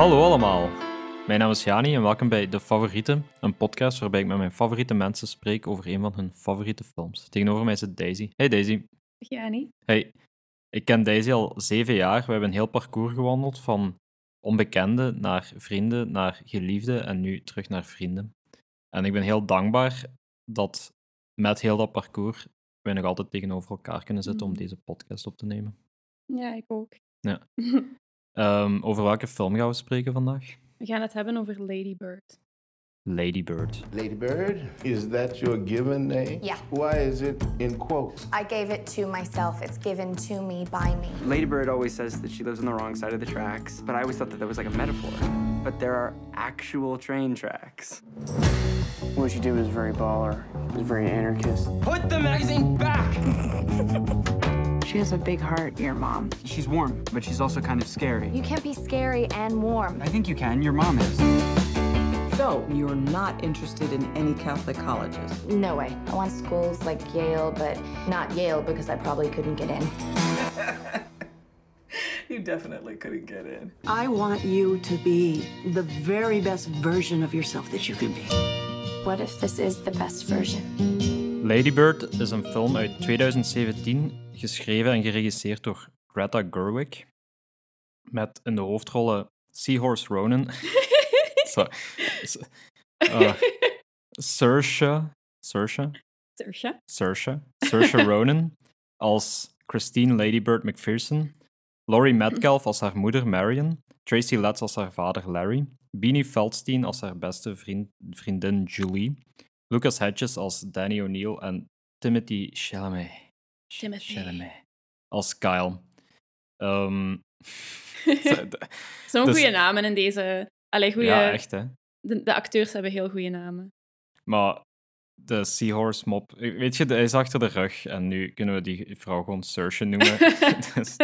Hallo allemaal. Mijn naam is Jani en welkom bij De Favorieten, een podcast waarbij ik met mijn favoriete mensen spreek over een van hun favoriete films. Tegenover mij zit Daisy. Hey Daisy. Jani. Hey. Ik ken Daisy al zeven jaar. We hebben een heel parcours gewandeld van onbekende naar vrienden, naar geliefde en nu terug naar vrienden. En ik ben heel dankbaar dat met heel dat parcours wij nog altijd tegenover elkaar kunnen zitten om Mm. deze podcast op te nemen. Ja, ik ook. Ja. Ehm, over welke film gaan we spreken vandaag? We gaan het hebben over Lady Bird. Lady Bird. Lady Bird, is that your given name? Yeah. Why is it in quotes? I gave it to myself. It's given to me by me. Lady Bird always says that she lives on the wrong side of the tracks, but I always thought that that was like a metaphor. But there are actual train tracks. What she did was very baller. It was very anarchist. Put the magazine back! She has a big heart, your mom. She's warm, but she's also kind of scary. You can't be scary and warm. I think you can. Your mom is. So, you're not interested in any Catholic colleges? No way. I want schools like Yale, but not Yale because I probably couldn't get in. You definitely couldn't get in. I want you to be the very best version of yourself that you can be. What if this is the best version? Lady Bird is een film uit 2017, geschreven en geregisseerd door Greta Gerwig. Met in de hoofdrollen Seahorse Ronan. Sorry. S- uh, Saoirse. Saoirse? Saoirse. Saoirse. Saoirse Ronan als Christine Lady Bird McPherson. Laurie Metcalf als haar moeder Marion. Tracy Letts als haar vader Larry. Beanie Feldstein als haar beste vriend, vriendin Julie. Lucas Hedges als Danny O'Neill en Timothy Chalamet. Ch- Timothy. Chalamet als Kyle. Ehm, Zo'n Dus- goede namen in deze. Allee, goeie... ja, echt hè. de, de acteurs hebben heel goede namen. Maar de Seahorse mop, weet je, hij is achter de rug en nu kunnen we die vrouw gewoon Saoirse noemen. Dus-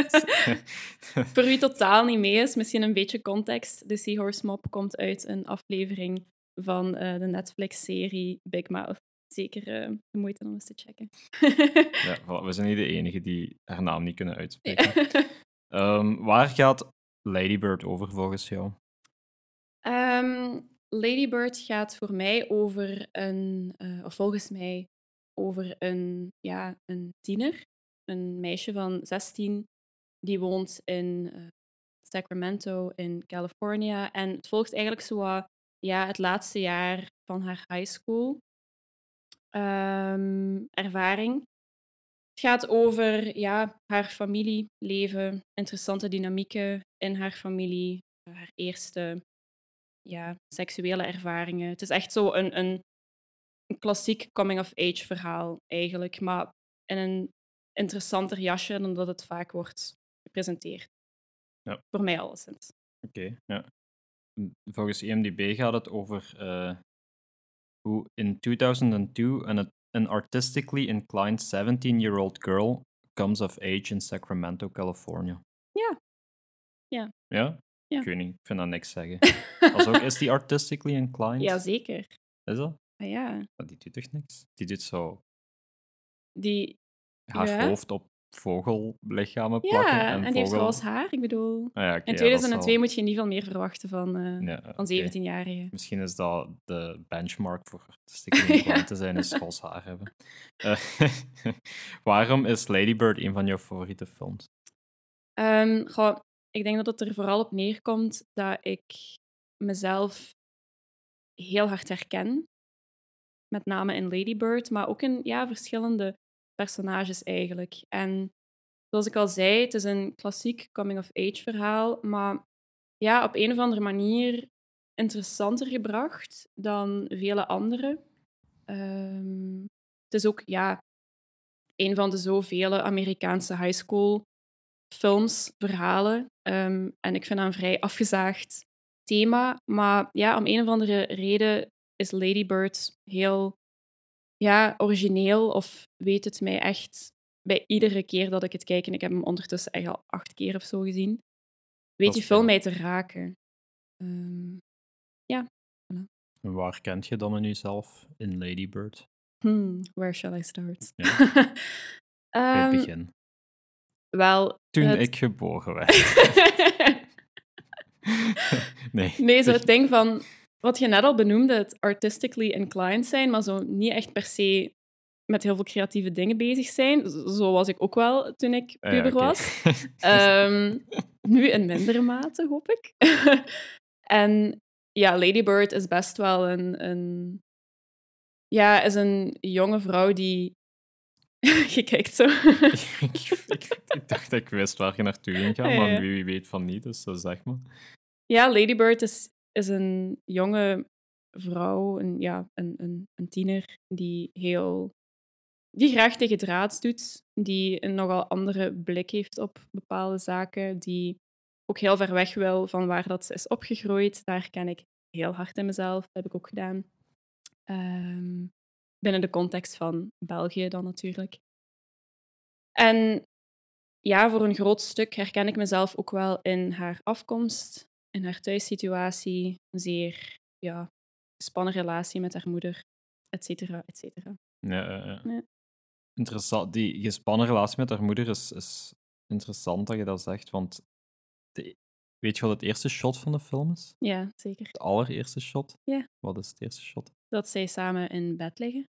Voor wie totaal niet mee is, misschien een beetje context. De Seahorse Mop komt uit een aflevering van eh, de Netflix-serie Big Mouth. Zeker eh, de moeite om eens te checken. ja, voilà, we zijn niet de enige die haar naam niet kunnen uitspreken. Ehm, waar gaat Lady Bird over volgens jou? Ehm, Lady Bird gaat voor mij over een, eh, of volgens mij, over een, ja, een tiener. Een meisje van 16 die woont in Sacramento in California. En het volgt eigenlijk zo wat, ja, het laatste jaar van haar high school ehm, ervaring. Het gaat over ja, haar familieleven, interessante dynamieken in haar familie, haar eerste ja, seksuele ervaringen. Het is echt zo een, een, een klassiek coming-of-age verhaal eigenlijk, maar in een interessanter jasje dan dat het vaak wordt gepresenteerd. Ja. Voor mij alleszins. Oké, ja. Volgens IMDb gaat het over eh, hoe in 2002 an, an artistically inclined 17-year-old girl comes of age in Sacramento, California. Ja. Ja. Ja? Ja. Ik weet niet, ik vind dat niks zeggen. Als ook, is die artistically inclined? Jazeker. Is dat? Ah, ja. Maar die doet toch niks? Die doet zo Die, haar Ja. hoofd op vogellichamen plakken. ja, en, en die heeft vogel... roze haar. Ik bedoel, Ah, ja, in ja, is 2002 wel- moet je niet veel meer verwachten van, eh, Ja, van oké. 17-jarigen. Misschien is dat de benchmark voor artistically inclined te zijn, is roze haar hebben. Eh, waarom is Lady Bird een van jouw favoriete films? Goh, ik denk dat het er vooral op neerkomt dat ik mezelf heel hard herken. Met name in Lady Bird, maar ook in ja, verschillende personages eigenlijk. En zoals ik al zei, het is een klassiek coming-of-age verhaal, maar ja, op een of andere manier interessanter gebracht dan vele andere. Ehm, het is ook ja, een van de zoveel Amerikaanse high school films, verhalen. Ehm, en ik vind dat een vrij afgezaagd thema. Maar ja, om een of andere reden is Lady Bird heel ja, origineel of weet het mij echt bij iedere keer dat ik het kijk, en ik heb hem ondertussen echt al acht keer of zo gezien, weet die film veel. mij te raken. Ehm, En waar kent je dan in jezelf in Lady Bird? hmm, where shall I start? Ja. Bij Ehm, het begin. Wel, Toen het- ik geboren werd. nee. Nee, zo het ding van wat je net al benoemde, het artistically inclined zijn, maar zo niet echt per se met heel veel creatieve dingen bezig zijn. Zo was ik ook wel toen ik Ah ja, puber was. Ehm, nu in mindere mate, hoop ik. en ja, Lady Bird is best wel een, een... Ja, is een jonge vrouw die... je kijkt zo. ik, ik, ik dacht dat ik wist waar je naartoe ging gaan, maar wie weet van niet, dus dat zeg maar. Ja, Lady Bird is, is een jonge vrouw, een, ja, een, een, een tiener, die heel... Die graag tegen draad doet, die een nogal andere blik heeft op bepaalde zaken, die ook heel ver weg wil van waar dat ze is opgegroeid. Daar ken ik heel hard in mezelf, dat heb ik ook gedaan. Ehm, binnen de context van België dan natuurlijk. En ja, voor een groot stuk herken ik mezelf ook wel in haar afkomst, in haar thuissituatie, een zeer ja, gespannen relatie met haar moeder, et cetera, et cetera. Ja, ja, ja. Ja. Interessant. Die gespannen relatie met haar moeder is, is interessant dat je dat zegt, want de, weet je wat het eerste shot van de film is? Ja, zeker. Het allereerste shot? Ja. Wat is het eerste shot? Dat zij samen in bed liggen.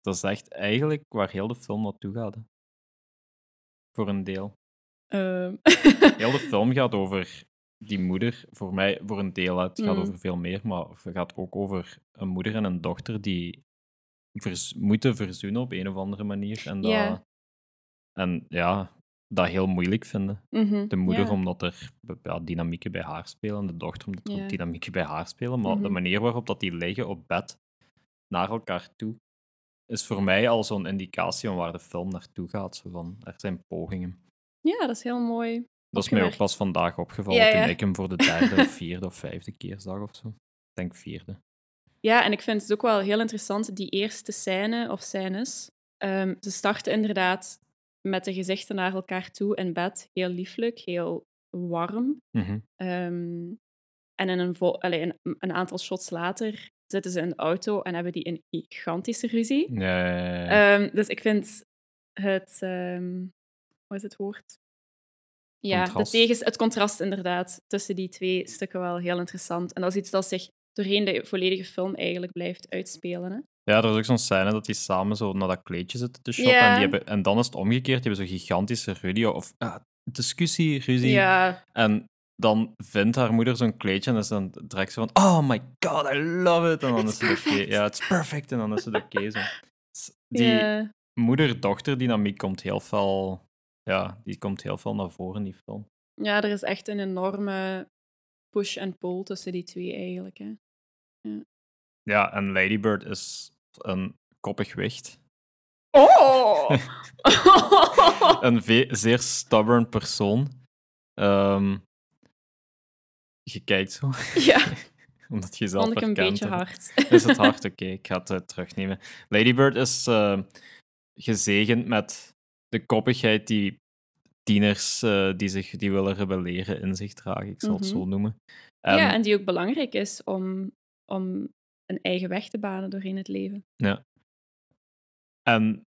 Dat is echt eigenlijk waar heel de film naartoe gaat. hè. Voor een deel. Ehm, Heel de film gaat over die moeder, voor mij voor een deel. Het gaat Mm. over veel meer, maar het gaat ook over een moeder en een dochter die vers- moeten verzoenen op een of andere manier. En, dat, en ja, dat heel moeilijk vinden. mhm, De moeder omdat er ja, dynamieken bij haar spelen, en de dochter omdat er ook dynamieken bij haar spelen. Maar de Mhm. manier waarop dat die liggen op bed naar elkaar toe, is voor mij al zo'n indicatie van waar de film naartoe gaat. Zo van, er zijn pogingen. Ja, dat is heel mooi. Dat is mij ook pas vandaag opgevallen Ja, toen ik hem voor de derde, of vierde of vijfde keer zag of zo. Ik denk vierde. Ja, en ik vind het ook wel heel interessant, die eerste scène of scènes. Ehm, ze starten inderdaad met de gezichten naar elkaar toe in bed. Heel lieflijk, heel warm. Mhm. Ehm, en in een, allee, een, een aantal shots later zitten ze in de auto en hebben die een gigantische ruzie. Ehm, dus ik vind het... wat is het woord? Ja, de tegens, het contrast inderdaad tussen die twee stukken wel heel interessant. En dat is iets dat zich doorheen de volledige film eigenlijk blijft uitspelen. Hè? Ja, er is ook zo'n scène dat die samen zo naar dat kleedje zitten te shoppen. En, die hebben, en dan is het omgekeerd. Die hebben zo'n gigantische ruzie of ah, discussie, ruzie. Ja, En dan vindt haar moeder zo'n kleedje en is dan direct zo van oh my god, I love it. En dan It's is het oké. perfect. Ja, it's perfect. En dan is het oké zo. S- Die ja. moeder-dochter dynamiek komt heel veel... Ja, die komt heel veel naar voren in die film. ja, er is echt een enorme push en pull tussen die twee eigenlijk. Hè? Ja, en Lady Bird is een koppig wicht. Oh! een zeer stubborn persoon. Ehm, je kijkt zo, ja, omdat je zelf vond ik een beetje hard. Is het hard? Oké, ik ga het eh, terugnemen. Lady Bird is eh, gezegend met de koppigheid die tieners eh, die, zich, die willen rebelleren in zich dragen, ik zal het Mhm. zo noemen. En, Ja, en die ook belangrijk is om, om een eigen weg te banen doorheen het leven. Ja. En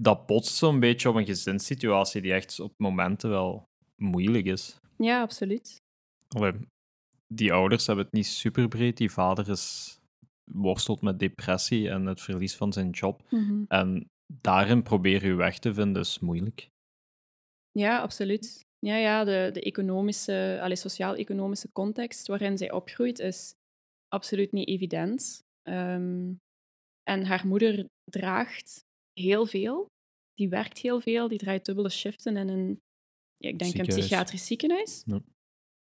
dat botst zo'n beetje op een gezinssituatie die echt op momenten wel moeilijk is. Ja, absoluut. Allee, die ouders hebben het niet super breed. Die vader is, worstelt met depressie en het verlies van zijn job. Mhm. En daarin probeer je weg te vinden is moeilijk. Ja, absoluut. Ja, ja de, de economische, sociaal-economische context waarin zij opgroeit is absoluut niet evident. Ehm, en haar moeder draagt heel veel. Die werkt heel veel. Die draait dubbele shiften in een, ja, ik denk een psychiatrisch ziekenhuis. Ja.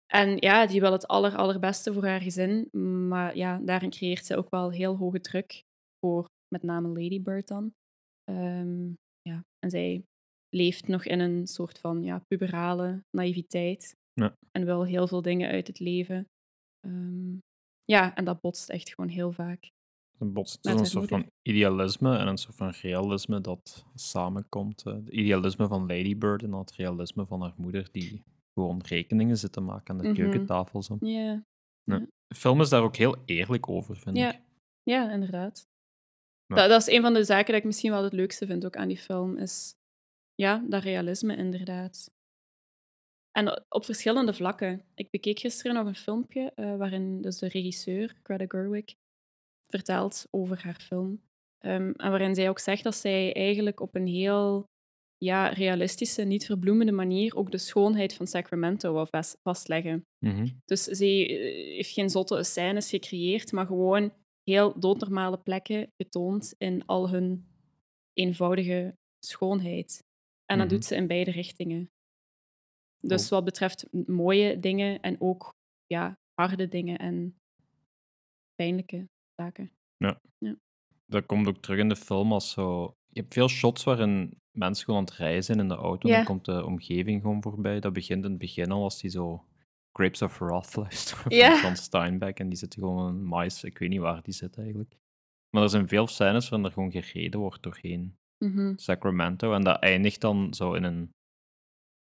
En ja, die wil het aller, allerbeste voor haar gezin. Maar ja, daarin creëert ze ook wel heel hoge druk voor met name Lady Bird dan. Ehm, ja, en zij leeft nog in een soort van ja, puberale naïviteit. Ja. En wil heel veel dingen uit het leven. Ehm, ja, en dat botst echt gewoon heel vaak. Een botst is een soort moeder. van idealisme en een soort van realisme dat samenkomt. eh. Het idealisme van Lady Bird en het realisme van haar moeder, die gewoon rekeningen zit te maken aan de Mhm. keukentafel. Zo. Ja, De film is daar ook heel eerlijk over, vind Ja. ik. ja inderdaad. Dat, dat is een van de zaken dat ik misschien wel het leukste vind ook aan die film. Is ja, dat realisme inderdaad. En op verschillende vlakken. Ik bekeek gisteren nog een filmpje eh, waarin dus de regisseur, Greta Gerwig, vertelt over haar film. Ehm, en waarin zij ook zegt dat zij eigenlijk op een heel ja, realistische, niet verbloemende manier ook de schoonheid van Sacramento wil vast- vastleggen. Mhm. Dus ze eh, heeft geen zotte scènes gecreëerd, maar gewoon heel doodnormale plekken getoond in al hun eenvoudige schoonheid. En dat Mhm. doet ze in beide richtingen. Dus Oh. wat betreft mooie dingen en ook ja, harde dingen en pijnlijke zaken. Dat komt ook terug in de film als zo... Je hebt veel shots waarin mensen gewoon aan het rijden zijn in de auto. En Ja. dan komt de omgeving gewoon voorbij. Dat begint in het begin al als die zo Grapes of Wrath luisteren van Steinbeck. En die zitten gewoon in mais. Ik weet niet waar die zit eigenlijk. Maar er zijn veel scènes waarin er gewoon gereden wordt doorheen Mhm. Sacramento. En dat eindigt dan zo in een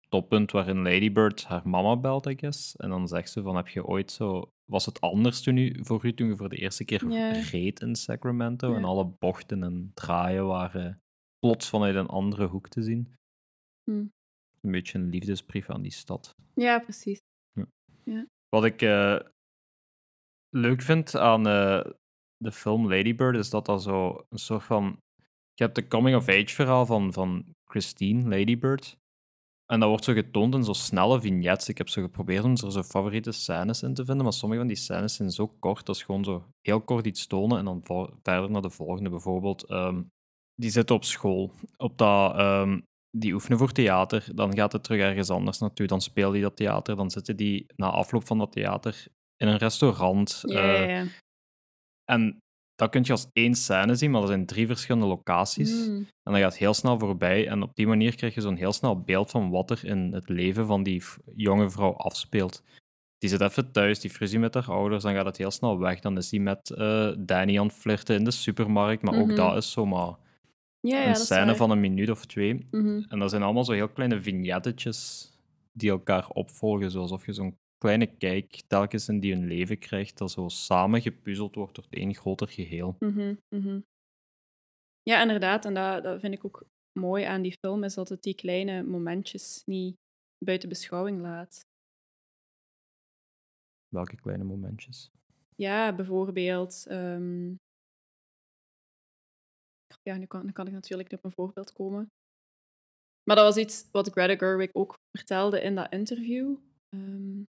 toppunt waarin Lady Bird haar mama belt, I guess. En dan zegt ze van, heb je ooit zo... Was het anders toen u, voor u toen je voor de eerste keer reed in Sacramento? En alle bochten en draaien waren plots vanuit een andere hoek te zien. Hm. Een beetje een liefdesbrief aan die stad. Ja, precies. Wat ik eh, leuk vind aan eh, de film Lady Bird is dat dat zo een soort van. Je hebt de coming-of-age verhaal van, van Christine, Lady Bird. En dat wordt zo getoond in zo snelle vignettes. Ik heb zo geprobeerd om er zo favoriete scènes in te vinden, maar sommige van die scènes zijn zo kort. Dat is gewoon zo heel kort iets tonen en dan verder naar de volgende. Bijvoorbeeld, ehm, die zitten op school. Op dat, ehm, die oefenen voor theater. Dan gaat het terug ergens anders naartoe. Dan spelen die dat theater. Dan zitten die na afloop van dat theater in een restaurant. Eh, en dat kun je als één scène zien, maar er zijn drie verschillende locaties. Mm. En dat gaat heel snel voorbij. En op die manier krijg je zo'n heel snel beeld van wat er in het leven van die jonge vrouw afspeelt. Die zit even thuis, die fruzie met haar ouders, dan gaat het heel snel weg. Dan is die met eh, Danny aan het flirten in de supermarkt. Maar ook Mhm. dat is zomaar Ja, ja, een scène van een minuut of twee. Mhm. En dat zijn allemaal zo heel kleine vignettetjes die elkaar opvolgen. Zoals of je zo'n kleine kijk telkens in die hun leven krijgt, dat zo samen gepuzzeld wordt tot één groter geheel. Mhm, mhm. Ja, inderdaad. En dat, dat vind ik ook mooi aan die film, is dat het die kleine momentjes niet buiten beschouwing laat. Welke kleine momentjes? Ja, bijvoorbeeld. ehm, Ja, nu kan, nu kan ik natuurlijk op een voorbeeld komen. Maar dat was iets wat Greta Gerwig ook vertelde in dat interview. ehm,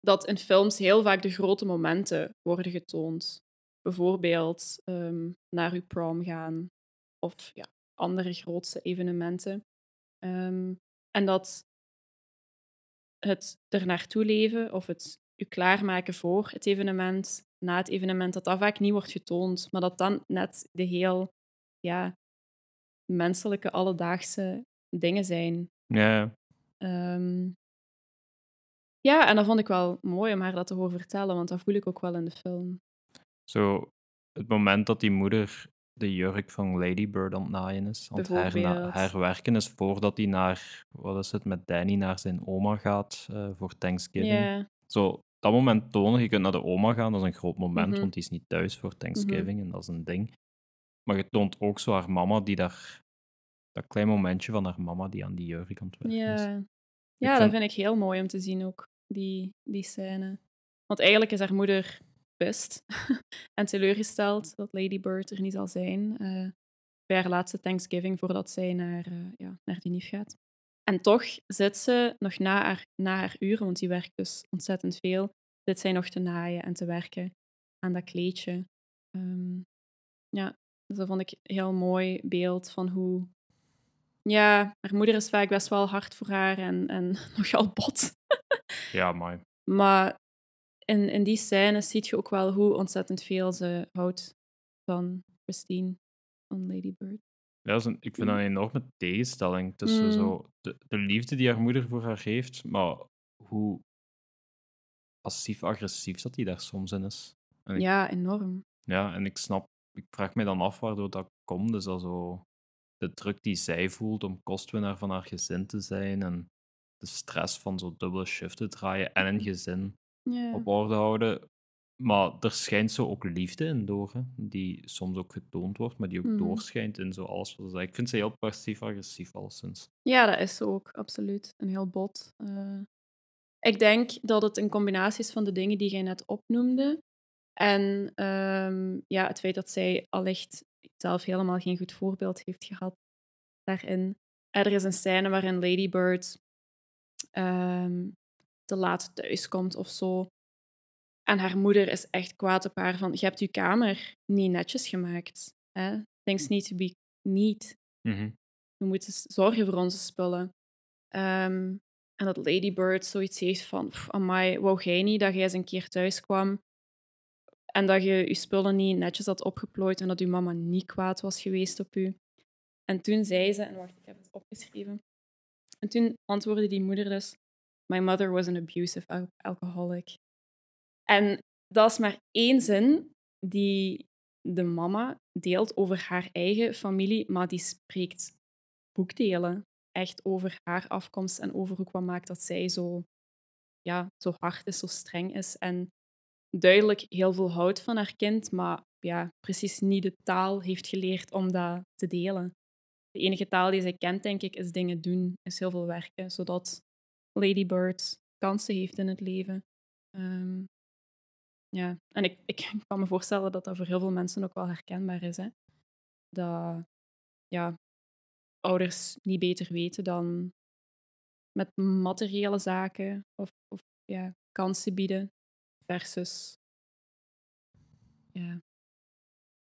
dat in films heel vaak de grote momenten worden getoond. Bijvoorbeeld ehm, naar uw prom gaan of ja, andere grootste evenementen. Ehm, en dat het er naartoe leven of het u klaarmaken voor het evenement, na het evenement, dat dat vaak niet wordt getoond, maar dat dan net de heel ja, menselijke, alledaagse dingen zijn. Ja. Ehm, ja, en dat vond ik wel mooi om haar dat te horen vertellen, want dat voel ik ook wel in de film. zo het moment dat die moeder de jurk van Lady Bird aan het naaien is, het herna- Bijvoorbeeld. herwerken is voordat hij naar, wat is het, met Danny naar zijn oma gaat eh, voor Thanksgiving. Ja, Zo, dat moment tonen, je kunt naar de oma gaan, dat is een groot moment, Mhm. want die is niet thuis voor Thanksgiving en dat is een ding. Maar je toont ook zo haar mama die daar, dat klein momentje van haar mama die aan die jurk aan het is. ja. ja dat vind- ik heel mooi om te zien ook, die, die scène. Want eigenlijk is haar moeder pist en teleurgesteld dat Lady Bird er niet zal zijn eh, bij haar laatste Thanksgiving voordat zij naar, eh, ja, naar die nief gaat. En toch zit ze nog na haar, na haar uren, want die werkt dus ontzettend veel, zit zij nog te naaien en te werken aan dat kleedje. Ehm, ja, dus dat vond ik een heel mooi beeld van hoe... Ja, haar moeder is vaak best wel hard voor haar en, en nogal bot. Ja, maar Maar in, in die scènes zie je ook wel hoe ontzettend veel ze houdt van Christine, van Lady Bird. Ja, dat is een- ik vind dat een enorme tegenstelling tussen Mm. zo de, de liefde die haar moeder voor haar heeft, maar hoe passief-agressief dat die daar soms in is. En ik, Ja, enorm. ja, en ik snap, ik vraag me dan af waardoor dat komt. Dus dat zo de druk die zij voelt om kostwinnaar van haar gezin te zijn en de stress van zo dubbele shiften draaien en een gezin Ja. op orde houden. Maar er schijnt zo ook liefde in door, hè, die soms ook getoond wordt, maar die ook Mhm. doorschijnt in zo alles wat ze zeggen. Ik vind ze heel passief-agressief alleszins. Ja, dat is zo ook, absoluut. Een heel bot. Eh, ik denk dat het een combinatie is van de dingen die jij net opnoemde. En ehm, ja, het feit dat zij allicht zelf helemaal geen goed voorbeeld heeft gehad daarin. Er is een scène waarin Lady Bird ehm, te laat thuiskomt of zo. En haar moeder is echt kwaad op haar van, je hebt je kamer niet netjes gemaakt. Hè? Things need to be neat. Mhm. We moeten zorgen voor onze spullen. Ehm, en dat Lady Bird zoiets heeft van, "Pff, amai, wou jij niet dat jij eens een keer thuis kwam en dat je je spullen niet netjes had opgeplooid en dat je mama niet kwaad was geweest op u. En toen zei ze, en wacht, ik heb het opgeschreven. En toen antwoordde die moeder dus, my mother was an abusive al- alcoholic. En dat is maar één zin die de mama deelt over haar eigen familie, maar die spreekt boekdelen. Echt over haar afkomst en over ook wat maakt dat zij zo, ja, zo hard is, zo streng is. En duidelijk heel veel houdt van haar kind, maar ja, precies niet de taal heeft geleerd om dat te delen. De enige taal die zij kent, denk ik, is dingen doen, is heel veel werken, zodat Lady Bird kansen heeft in het leven. Ehm, ja, en ik, ik kan me voorstellen dat dat voor heel veel mensen ook wel herkenbaar is. Hè? Dat ja, ouders niet beter weten dan met materiële zaken of, of ja, kansen bieden versus ja,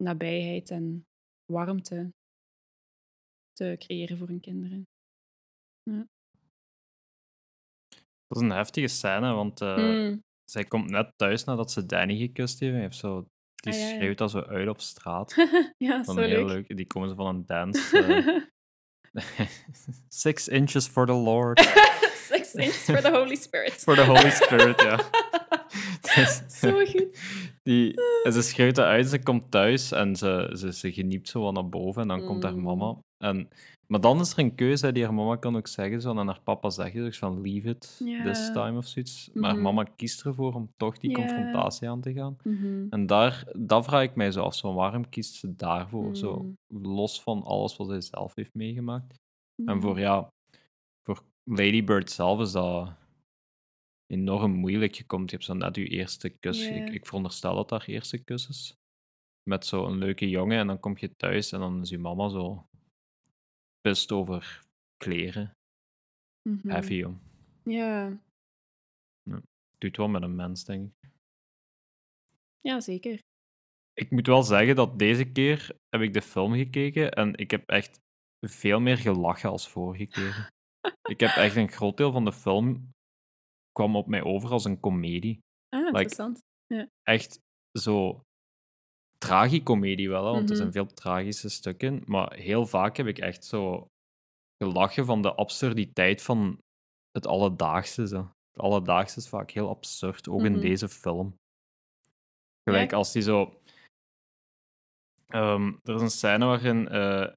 nabijheid en warmte te creëren voor hun kinderen. Ja. Dat is een heftige scène, want eh, Mm. Zij komt net thuis nadat ze Danny gekust heeft. heeft zo, die Ah, ja, ja. schreeuwt dat zo uit op straat. ja, zo heel leuk. leuk. Die komen ze van een dance. eh, Six inches for the Lord. Six inches for the Holy Spirit. For the Holy Spirit, ja. Dus- Zo goed. Die, en ze schreeuwt dat uit, ze komt thuis en ze, ze, ze geniet zo wat naar boven en dan komt haar Mm. mama. En, maar dan is er een keuze, die haar mama kan ook zeggen, zo, en haar papa zegt dus van leave it this time of zoiets. Maar Mhm. mama kiest ervoor om toch die confrontatie aan te gaan. Mhm. En daar, dat vraag ik mij zo af, zo, waarom kiest ze daarvoor? Zo, Mm. los van alles wat zij zelf heeft meegemaakt. En Mhm. voor, ja, voor Lady Bird zelf is dat enorm moeilijk. Je, komt, je hebt zo net je eerste kus. Ik, ik veronderstel dat dat haar eerste kus is. Met zo'n leuke jongen. En dan kom je thuis en dan is je mama zo pist over kleren. Mhm. Heavy, joh. Ja. Doet wel met een mens, denk ik. ja, zeker. Ik moet wel zeggen dat deze keer heb ik de film gekeken en ik heb echt veel meer gelachen als vorige keer. ik heb echt een groot deel van de film kwam op mij over als een komedie. Ah, Like, interessant. echt zo tragicomedie wel, hè, want er Mhm. zijn veel tragische stukken. Maar heel vaak heb ik echt zo gelachen van de absurditeit van het alledaagse. Zo. Het alledaagse is vaak heel absurd, ook in Mhm. deze film. Gelijk als die zo... Ehm, er is een scène waarin eh,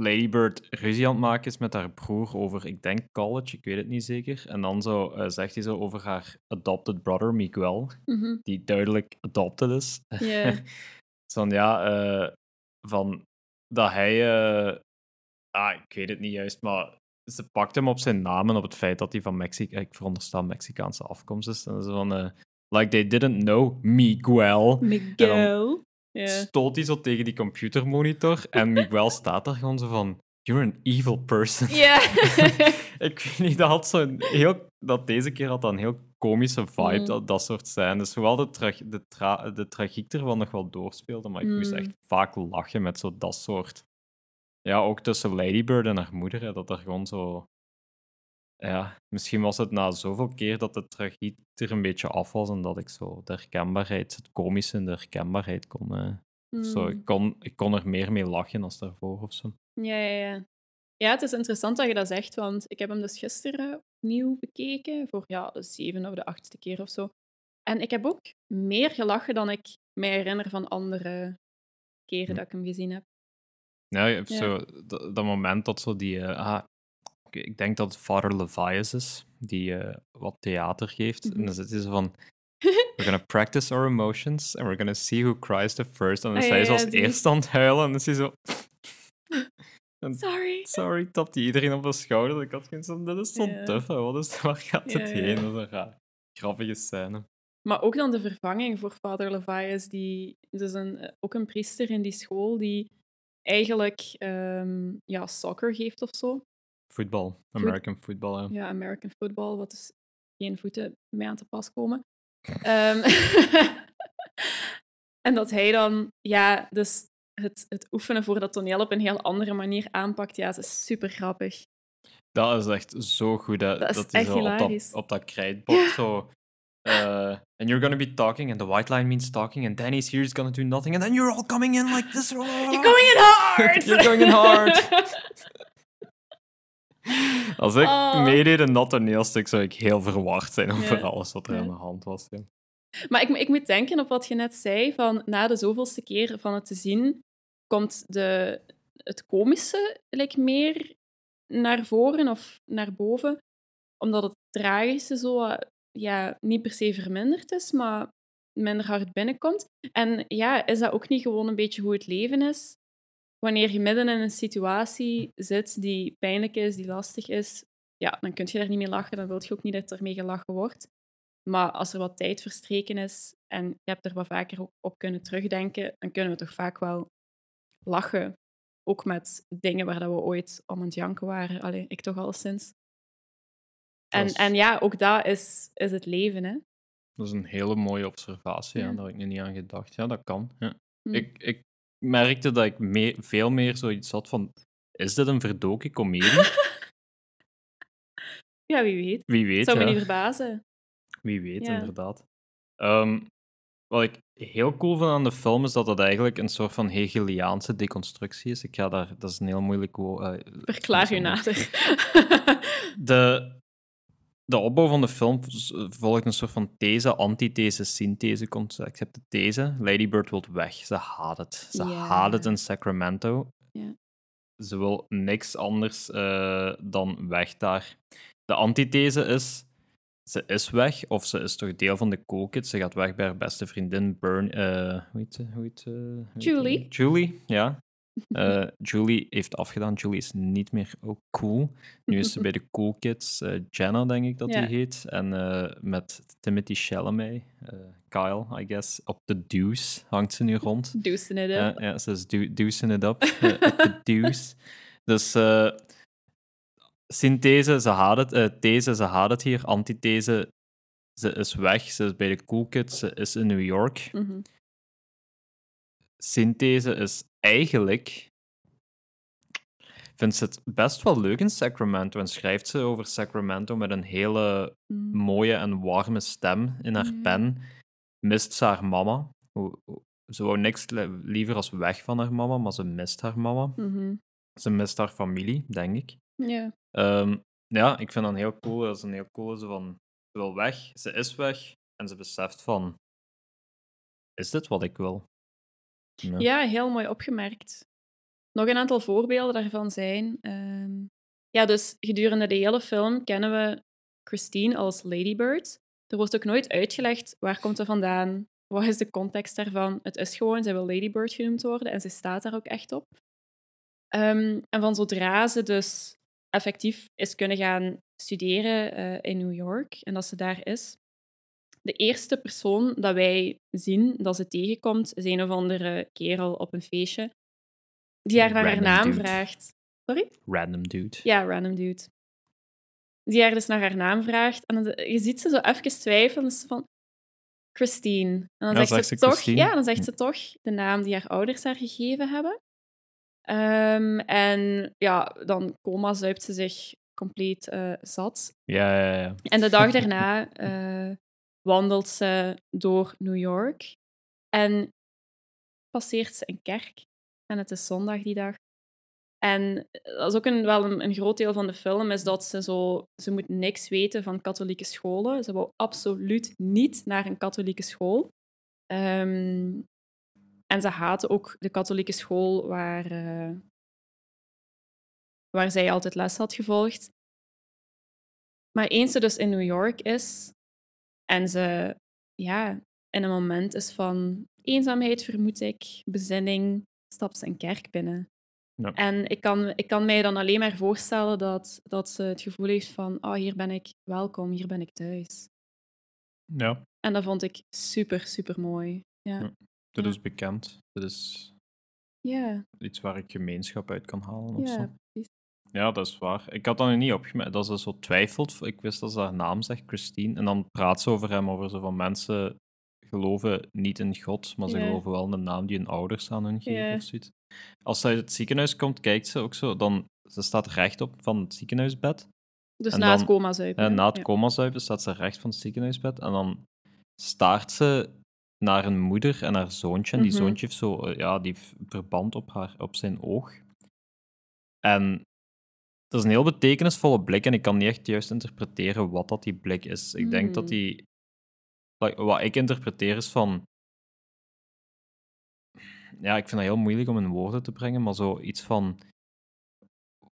Lady Bird ruzie aan het maken is met haar broer over, ik denk college, ik weet het niet zeker. En dan zo, eh, zegt hij zo over haar adopted brother, Miguel Mhm. die duidelijk adopted is. Ja. Van ja, eh, van dat hij, eh, ah, ik weet het niet juist, maar ze pakt hem op zijn naam en op het feit dat hij van Mexico, ik veronderstel Mexicaanse afkomst is. En zo van, like they didn't know Miguel. Miguel. Stoot hij zo tegen die computermonitor en Miguel staat daar gewoon zo van, you're an evil person. Ja. ik weet niet, dat had zo'n heel... Dat deze keer had dat een heel komische vibe, Mm. dat, dat soort zijn. Dus hoewel de, tra de, tra de tragiek ervan nog wel doorspeelde, maar ik moest Mm. echt vaak lachen met zo dat soort... Ja, ook tussen Lady Bird en haar moeder, hè, dat er gewoon zo... Ja, misschien was het na zoveel keer dat de tragiek er een beetje af was en dat ik zo de herkenbaarheid, het komische in de herkenbaarheid kon... eh, zo. Ik, kon, ik kon er meer mee lachen als daarvoor of zo. Ja, ja, ja. Ja, het is interessant dat je dat zegt, want ik heb hem dus gisteren opnieuw bekeken, voor ja, de zevende of de achtste keer of zo. En ik heb ook meer gelachen dan ik mij herinner van andere keren Hm. dat ik hem gezien heb. Ja, je hebt Ja. zo dat, dat moment dat zo die. eh, ah, ik denk dat het Father Levias is, die eh, wat theater geeft. En Mhm. dan zit hij zo van. we're gonna practice our emotions and we're gonna see who cries the first. En dan Ah, is ja, hij zo ja, als die. eerste aan het huilen en dan is hij zo... En Sorry. sorry, tapt hij iedereen op de schouder. Ik had geen zin, dit is zo. Wat is, waar gaat het heen? Dat is een raar, grappige scène. Maar ook dan de vervanging voor vader Levias, die dus een, eh, ook een priester in die school die eigenlijk ehm, ja, soccer geeft of zo. Voetbal, American football, ja. Ja, American football, wat dus geen voeten mee aan te pas komen. Ehm, en dat hij dan, ja, dus het, het oefenen voor dat toneel op een heel andere manier aanpakt, ja, het is super grappig. Dat is echt zo goed. Hè? Dat is dat echt zo op dat, op dat krijtbord zo... Uh, and you're gonna be talking, and the white line means talking, and Danny's here is gonna do nothing, and then you're all coming in like this. You're going in hard! You're going in hard! Als ik Oh. meedeed in dat toneelstuk, zou ik heel verward zijn over Ja. alles wat er Ja. aan de hand was. Ja. Maar ik, ik moet denken op wat je net zei, van na de zoveelste keer van het te zien, komt de, het komische like, meer naar voren of naar boven. Omdat het tragische zo, eh, ja, niet per se verminderd is, maar minder hard binnenkomt. En ja, is dat ook niet gewoon een beetje hoe het leven is? Wanneer je midden in een situatie zit die pijnlijk is, die lastig is, ja, dan kun je daar niet mee lachen. Dan wil je ook niet dat er mee gelachen wordt. Maar als er wat tijd verstreken is en je hebt er wat vaker op, kunnen terugdenken, dan kunnen we toch vaak wel lachen. Ook met dingen waar dat we ooit om aan het janken waren. Allee, ik toch alleszins. En, is- en ja, ook dat is, is het leven, hè. Dat is een hele mooie observatie, ja. Ja. daar had ik nu niet aan gedacht. Ja, dat kan. Ja. Hm. Ik, ik merkte dat ik me- veel meer zoiets had van... Is dit een verdoken komedie? Ja, wie weet. Wie weet, Zou me niet verbazen. Wie weet, Ja. inderdaad. Ehm, wat ik heel cool vind aan de film is dat het eigenlijk een soort van Hegeliaanse deconstructie is. Ik ga daar, dat is een heel moeilijk woord. Verklaar u nader. De, de opbouw van de film volgt een soort van these, antithese, synthese concept. Ik heb de these. Lady Bird wil weg. Ze haat het. Ze haat het in Sacramento. Ze wil niks anders eh, dan weg daar. De antithese is, ze is weg, of ze is toch deel van de cool kids. Ze gaat weg bij haar beste vriendin, Burn, eh, hoe heet ze? Hoe heet ze? Hoe heet Julie. Julie, ja. Eh, Julie heeft afgedaan. Julie is niet meer ook cool. Nu is ze bij de Cool Kids. eh, Jenna, denk ik dat Ja. die heet. En eh, met Timothy Chalamet, Kyle, I guess. Op de Deuce hangt ze nu rond. Het Ja, up. ja, ze is do deucing it up. op de deuce. Dus synthese, ze haat het. these, ze haat het hier. Antithese, ze is weg. Ze is bij de Cool Kids. Ze is in New York. Mhm. Synthese is eigenlijk... Vindt ze het best wel leuk in Sacramento en schrijft ze over Sacramento met een hele Mm. mooie en warme stem in haar Ja. pen. Mist ze haar mama. Ze wou niks li- liever als weg van haar mama, maar ze mist haar mama. Mhm. Ze mist haar familie, denk ik. Ja. Ehm, ja, ik vind dat heel cool. Dat is een heel cool. Ze van, ze wil weg, ze is weg en ze beseft van, is dit wat ik wil? Ja. Heel mooi opgemerkt. Nog een aantal voorbeelden daarvan zijn. ehm, ja, dus gedurende de hele film kennen we Christine als Ladybird. Er wordt ook nooit uitgelegd waar komt ze vandaan, wat is de context daarvan. Het is gewoon, zij wil Ladybird genoemd worden en ze staat daar ook echt op. Ehm, en van zodra ze dus effectief is kunnen gaan studeren eh, in New York en dat ze daar is, de eerste persoon dat wij zien dat ze tegenkomt, is een of andere kerel op een feestje, die haar naar haar naam dude. vraagt. Sorry? Random dude. Ja, random dude. Die haar dus naar haar naam vraagt. En dan, je ziet ze zo even twijfelen. dus van Christine. En dan Ja, zegt, zegt ze toch, Christine? ja, dan zegt ze toch de naam die haar ouders haar gegeven hebben. Ehm, en ja, dan coma zuipt ze zich compleet eh, zat. Ja, ja, ja. En de dag daarna eh, wandelt ze door New York en passeert ze een kerk. En het is zondag die dag. En dat is ook een, wel een, een groot deel van de film, is dat ze zo... Ze moet niks weten van katholieke scholen. Ze wou absoluut niet naar een katholieke school. Ehm, en ze haatte ook de katholieke school waar, eh, waar zij altijd les had gevolgd. Maar eens ze dus in New York is en ze ja, in een moment is van eenzaamheid, vermoed ik, bezinning, stapt ze een kerk binnen. Ja. En ik kan, ik kan mij dan alleen maar voorstellen dat, dat ze het gevoel heeft van, oh, hier ben ik welkom, hier ben ik thuis. Ja, En dat vond ik super, super mooi. Ja, Ja. is bekend. Dit is ja, iets waar ik gemeenschap uit kan halen of ja, zo. precies. Ja, dat is waar. Ik had dat nu niet opgemerkt, dat ze zo twijfelt. Ik wist dat ze haar naam zegt, Christine. En dan praat ze over hem, over zo van mensen geloven niet in God, maar ze geloven wel in de naam die hun ouders aan hun geven of zoiets. Als ze uit het ziekenhuis komt, kijkt ze ook zo, dan ze staat rechtop van het ziekenhuisbed. Dus En na het coma zuipen. Na het Ja. coma zuipen staat ze recht van het ziekenhuisbed en dan staart ze naar een moeder en haar zoontje. En die Mhm. zoontje heeft zo, eh, ja, die verband op, haar, op zijn oog. En dat is een heel betekenisvolle blik en ik kan niet echt juist interpreteren wat dat die blik is. Ik denk dat Hmm. die... like, Wat ik interpreteer is van... Ja, ik vind dat heel moeilijk om in woorden te brengen, maar zo iets van...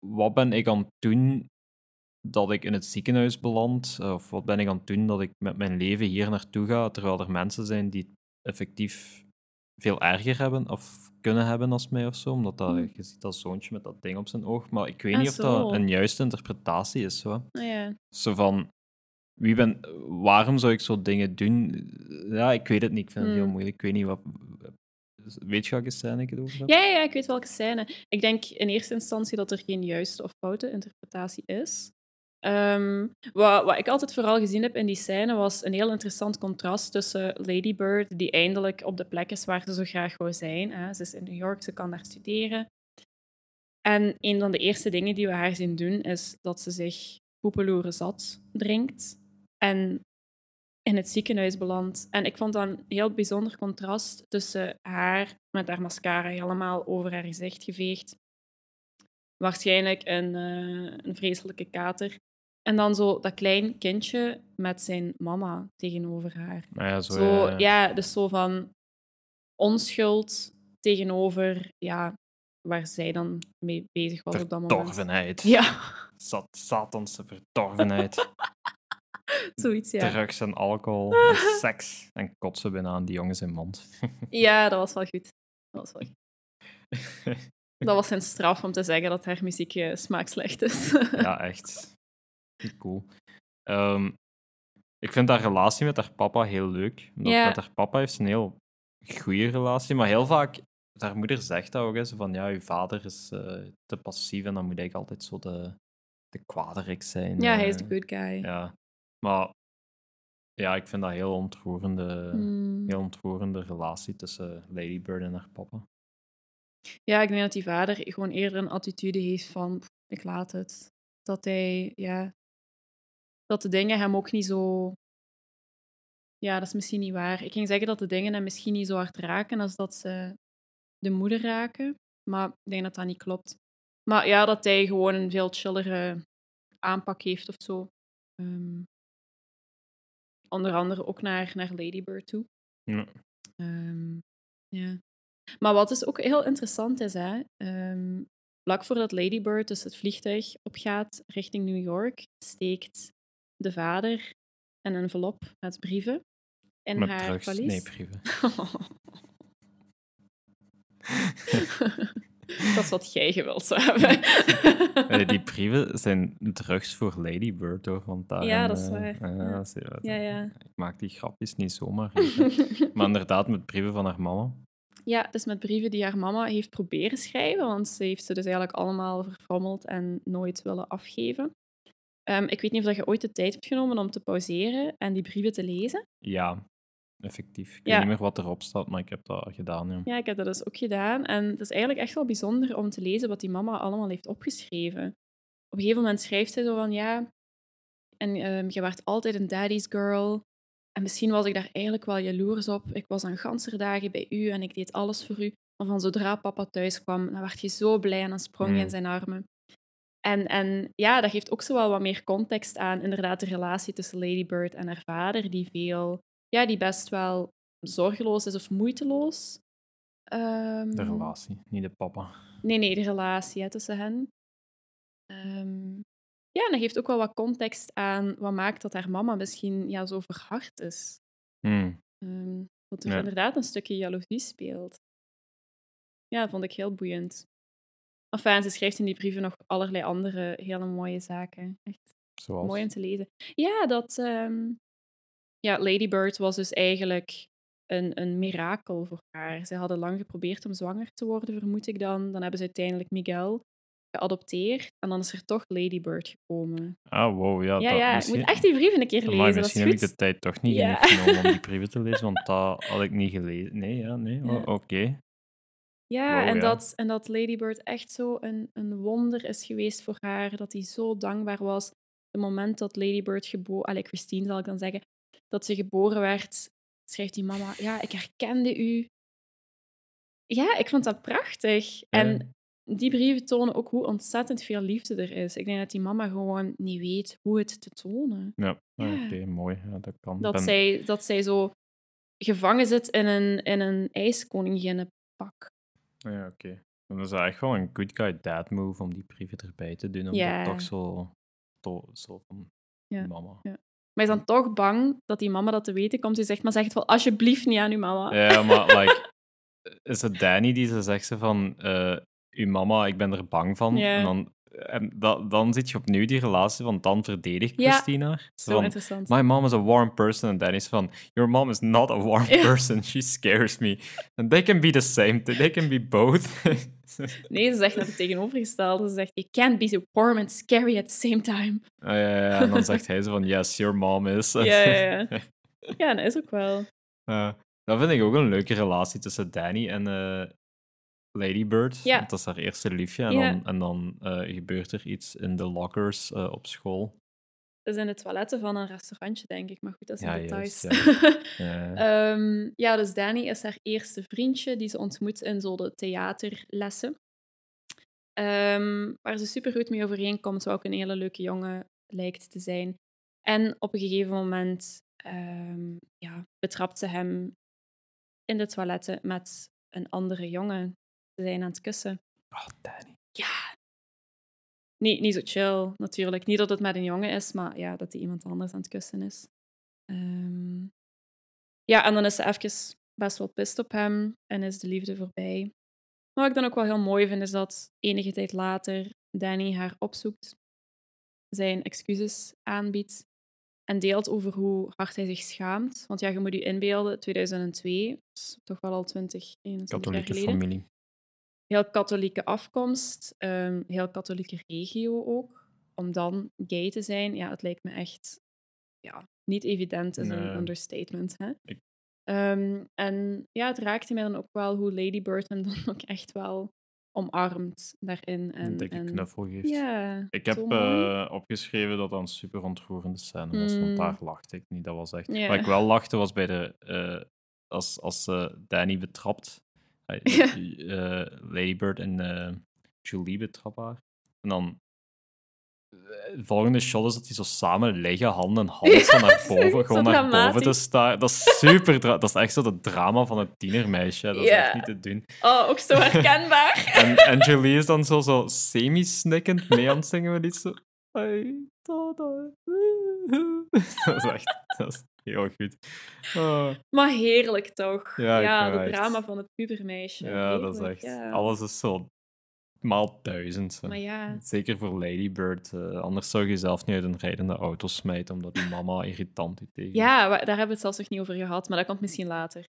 Wat ben ik aan het doen dat ik in het ziekenhuis beland? Of wat ben ik aan het doen dat ik met mijn leven hier naartoe ga, terwijl er mensen zijn die effectief veel erger hebben of kunnen hebben als mij of zo, omdat dat, Hmm. je ziet dat zoontje met dat ding op zijn oog. Maar ik weet Ah, niet of dat een juiste interpretatie is. Zo. Ah, ja. Zo van, wie ben, waarom zou ik zo dingen doen? Ja, ik weet het niet. Ik vind het heel Hmm. moeilijk. Ik weet niet wat. Weet je welke scène ik het over heb? Ja, ja, ja, ik weet welke scène. Ik denk in eerste instantie dat er geen juiste of foute interpretatie is. Ehm, wat, wat ik altijd vooral gezien heb in die scène was een heel interessant contrast tussen Lady Bird, die eindelijk op de plek is waar ze zo graag wou zijn. Hè. Ze is in New York, ze kan daar studeren. En een van de eerste dingen die we haar zien doen, is dat ze zich poepeloeren zat drinkt en in het ziekenhuis belandt. En ik vond dat een heel bijzonder contrast tussen haar met haar mascara helemaal over haar gezicht geveegd. Waarschijnlijk een, eh, een vreselijke kater. En dan zo dat klein kindje met zijn mama tegenover haar. Nou ja, zo, Zo, ja, dus zo van onschuld tegenover ja, waar zij dan mee bezig was op dat moment. Verdorvenheid. Ja, Zat, satanse verdorvenheid. zoiets, ja. Drugs en alcohol en seks. En kotsen bijna aan die jongen zijn mond. Ja, dat was wel goed. Dat was wel goed. Dat was zijn straf om te zeggen dat haar muziek smaak slecht is. ja, echt. Cool. Ehm, ik vind haar relatie met haar papa heel leuk. Omdat Ja. Met haar papa heeft ze een heel goede relatie, maar heel vaak, haar moeder zegt dat ook, zo van ja, je vader is eh, te passief en dan moet ik altijd zo de, de kwaderik zijn. ja, hij is eh. de good guy. Ja, maar ja, ik vind dat een heel ontroerende, Hmm. heel ontroerende relatie tussen Lady Bird en haar papa. Ja, ik denk dat die vader gewoon eerder een attitude heeft van "Pff, ik laat het. Dat hij, ja, dat de dingen hem ook niet zo. Ja, dat is misschien niet waar. Ik ging zeggen dat de dingen hem misschien niet zo hard raken als dat ze de moeder raken. Maar ik denk dat dat niet klopt. Maar ja, dat hij gewoon een veel chillere aanpak heeft of zo. Ehm, onder andere ook naar, naar Lady Bird toe. Ja. Ehm, ja. Maar wat dus ook heel interessant is, hè, ehm, vlak voordat Lady Bird dus het vliegtuig opgaat richting New York, steekt de vader een envelop met brieven in Met haar valies. nee, brieven. dat is wat jij gewild zou hebben. Eh, die brieven zijn drugs voor Lady Bird, hoor. Want daarin, Ja, dat is eh, waar. Ja. Ja, ja. Ik maak die grapjes niet zomaar. maar inderdaad, met brieven van haar mama. Ja, dus met brieven die haar mama heeft proberen schrijven, want ze heeft ze dus eigenlijk allemaal verfrommeld en nooit willen afgeven. Ehm, ik weet niet of dat je ooit de tijd hebt genomen om te pauzeren en die brieven te lezen. Ja, effectief. Ik Ja. weet niet meer wat erop staat, maar ik heb dat gedaan. Ja. Ja, ik heb dat dus ook gedaan. En het is eigenlijk echt wel bijzonder om te lezen wat die mama allemaal heeft opgeschreven. Op een gegeven moment schrijft zij zo van, ja, en ehm, je werd altijd een daddy's girl. En misschien was ik daar eigenlijk wel jaloers op. Ik was aan ganser dagen bij u en ik deed alles voor u. Maar van zodra papa thuis kwam, dan werd je zo blij en dan sprong je in zijn armen. En, en ja, dat geeft ook zo wel wat meer context aan, inderdaad, de relatie tussen Lady Bird en haar vader, die veel, ja, die best wel zorgeloos is of moeiteloos. Ehm, De relatie, niet de papa. Nee, nee, de relatie hè, tussen hen. Ehm, ja, en dat geeft ook wel wat context aan wat maakt dat haar mama misschien ja, zo verhard is dat er Ja. inderdaad een stukje jaloezie speelt. Ja, dat vond ik heel boeiend. Enfin, ze schrijft in die brieven nog allerlei andere hele mooie zaken. Echt Zoals? mooi om te lezen. Ja, dat... ehm, ja, Lady Bird was dus eigenlijk een, een mirakel voor haar. Ze hadden lang geprobeerd om zwanger te worden, vermoed ik dan. Dan hebben ze uiteindelijk Miguel geadopteerd. En dan is er toch Lady Bird gekomen. Ah, wow, ja. Ja, dat, ja, moet echt die brieven een keer lezen. Dat is misschien heb ik de tijd toch niet Ja. genoeg genomen om die brieven te lezen, want dat had ik niet gelezen. Nee, ja, nee. Ja. o- Oké. Ja, Wow, en, ja. Dat, en dat Lady Bird echt zo een, een wonder is geweest voor haar. Dat hij zo dankbaar was. Het moment dat Lady Bird geboren... Allee, Christine zal ik dan zeggen. Dat ze geboren werd, schrijft die mama... Ja, ik herkende u. Ja, ik vond dat prachtig. En die brieven tonen ook hoe ontzettend veel liefde er is. Ik denk dat die mama gewoon niet weet hoe het te tonen. Ja, Ja. oké, mooi. Ja, dat kan. Dat, Ben- zij, dat zij zo gevangen zit in een, in een ijskoninginnenpak. Ja, oké. Dan is dat echt wel een good guy dad move om die brieven erbij te doen. Omdat Ja. toch zo, to- zo van Ja. mama. Ja. Maar hij is dan toch bang dat die mama dat te weten komt. Die zegt, maar zeg het wel alsjeblieft niet aan uw mama. Ja, maar like, is het Danny die ze zegt ze van, eh uw mama, ik ben er bang van. Ja. En dan, en da- dan zit je opnieuw die relatie, want dan verdedigt Ja. Christina. Zo van, interessant. My mom is a warm person. En Danny is van, your mom is not a warm Ja. person. She scares me. And they can be the same. They can be both. Nee, ze zegt net het tegenovergestelde. Ze zegt, you can't be so warm and scary at the same time. Ah, ja, ja, ja. En dan zegt hij zo van, yes, your mom is. Ja, ja, ja. Ja, dat is ook wel. Eh, dat vind ik ook een leuke relatie tussen Danny en eh Lady Bird. Ja. Want Dat is haar eerste liefje. En Ja. dan, en dan eh, gebeurt er iets in de lockers eh, op school. Dat is in de toiletten van een restaurantje, denk ik. Maar goed, dat is Ja, details. juist, Ja. Ehm, ja, dus Danny is haar eerste vriendje die ze ontmoet in zo de theaterlessen. Ehm, waar ze super goed mee overeenkomt, wat ook een hele leuke jongen lijkt te zijn. En op een gegeven moment ehm, ja, betrapt ze hem in de toiletten met een andere jongen. Ze zijn aan het kussen. Oh, Danny. Ja. Niet, niet zo chill, natuurlijk. Niet dat het met een jongen is, maar ja, dat hij iemand anders aan het kussen is. Ehm, ja, en dan is ze even best wel pist op hem en is de liefde voorbij. Maar wat ik dan ook wel heel mooi vind, is dat enige tijd later Danny haar opzoekt, zijn excuses aanbiedt en deelt over hoe hard hij zich schaamt. Want ja, je moet je inbeelden, 2002, dat is toch wel al 20, 21 jaar geleden familie. Heel katholieke afkomst, ehm, heel katholieke regio ook. Om dan gay te zijn, ja, het lijkt me echt ja, niet evident, is Nee. een understatement. Hè? Ik- Ehm, en ja, het raakte mij dan ook wel hoe Lady Bird hem dan ook echt wel omarmt daarin. En, Een dikke en, knuffel geeft. Ja, Ik heb eh, opgeschreven dat dat een super ontroerende scène was, want Mm. daar lachte ik niet. Dat was echt... Waar ik wel lachte was bij de... eh, als als eh, Danny betrapt. Eh, Ja. eh, Lady Bird en eh, Julie betrappen haar. En dan... eh, Het volgende shot is dat die zo samen liggen, handen en hals van naar boven, gewoon naar boven te staan. Dat is super... dat is echt zo het drama van het tienermeisje. Dat is Ja. echt niet te doen. Oh, ook zo herkenbaar. En, en Julie is dan zo, zo semi-snikkend mee aan het zingen zo... Dat is echt... Dat is heel goed. Ah, maar heerlijk toch? Ja, echt- drama van het pubermeisje. ja, dat is echt... ja. Alles is zo maal duizend. Zo. Maar ja, Zeker voor Lady Bird. eh, anders zou je jezelf niet uit een rijdende auto smijten, omdat die mama irritant is tegen ja, daar hebben we het zelfs nog niet over gehad, maar dat komt misschien later.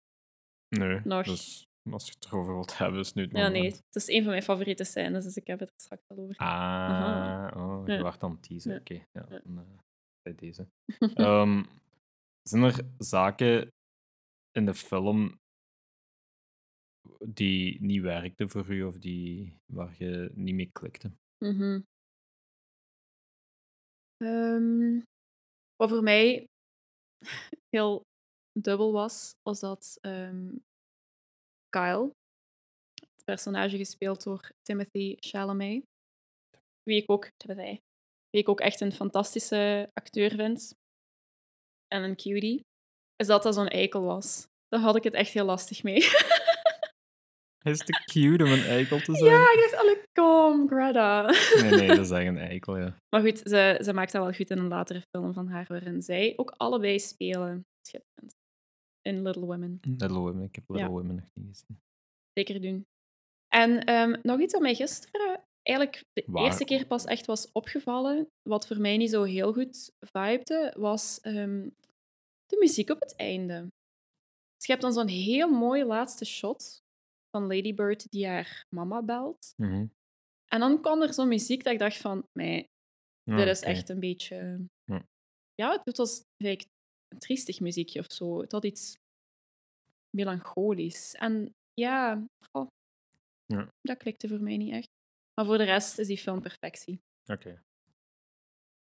Nee, nog. dus als je het erover wilt hebben, is nu het Ja, moment. nee, het is een van mijn favoriete scènes, dus ik heb het er straks al over. Ah, Aha. oh, je Ja. wacht dan teasen. Ja. Oké, ja, Ja. dan, eh, bij deze. Ehm, zijn er zaken in de film die niet werkten voor u of die, waar je niet mee klikte? Mhm. Ehm, wat voor mij heel dubbel was, was dat ehm, Kyle, het personage gespeeld door Timothy Chalamet, wie ik ook, Timothy, wie ik ook echt een fantastische acteur vind en een cutie, is dat dat zo'n eikel was. Daar had ik het echt heel lastig mee. Hij is te cute om een eikel te zijn. ja, ik dacht, alle kom, Greta. Nee, nee, dat is echt een eikel, ja. Maar goed, ze, ze maakt dat wel goed in een latere film van haar, waarin zij ook allebei spelen. Schitterend. In Little Women. Little Women, ik heb Little Ja. Women nog niet gezien. Zeker doen. En ehm, nog iets wat mij gisteren eigenlijk de Waar- eerste keer pas echt was opgevallen, wat voor mij niet zo heel goed vibede, was ehm, de muziek op het einde. Dus je hebt dan zo'n heel mooi laatste shot van Lady Bird die haar mama belt. Mhm. En dan kwam er zo'n muziek dat ik dacht van, nee, dit is oké. echt een beetje... Ja. Ja, het was een triestig muziekje of zo. Het had iets melancholisch. En ja, Ja. dat klikte voor mij niet echt. Maar voor de rest is die film perfectie. Oké.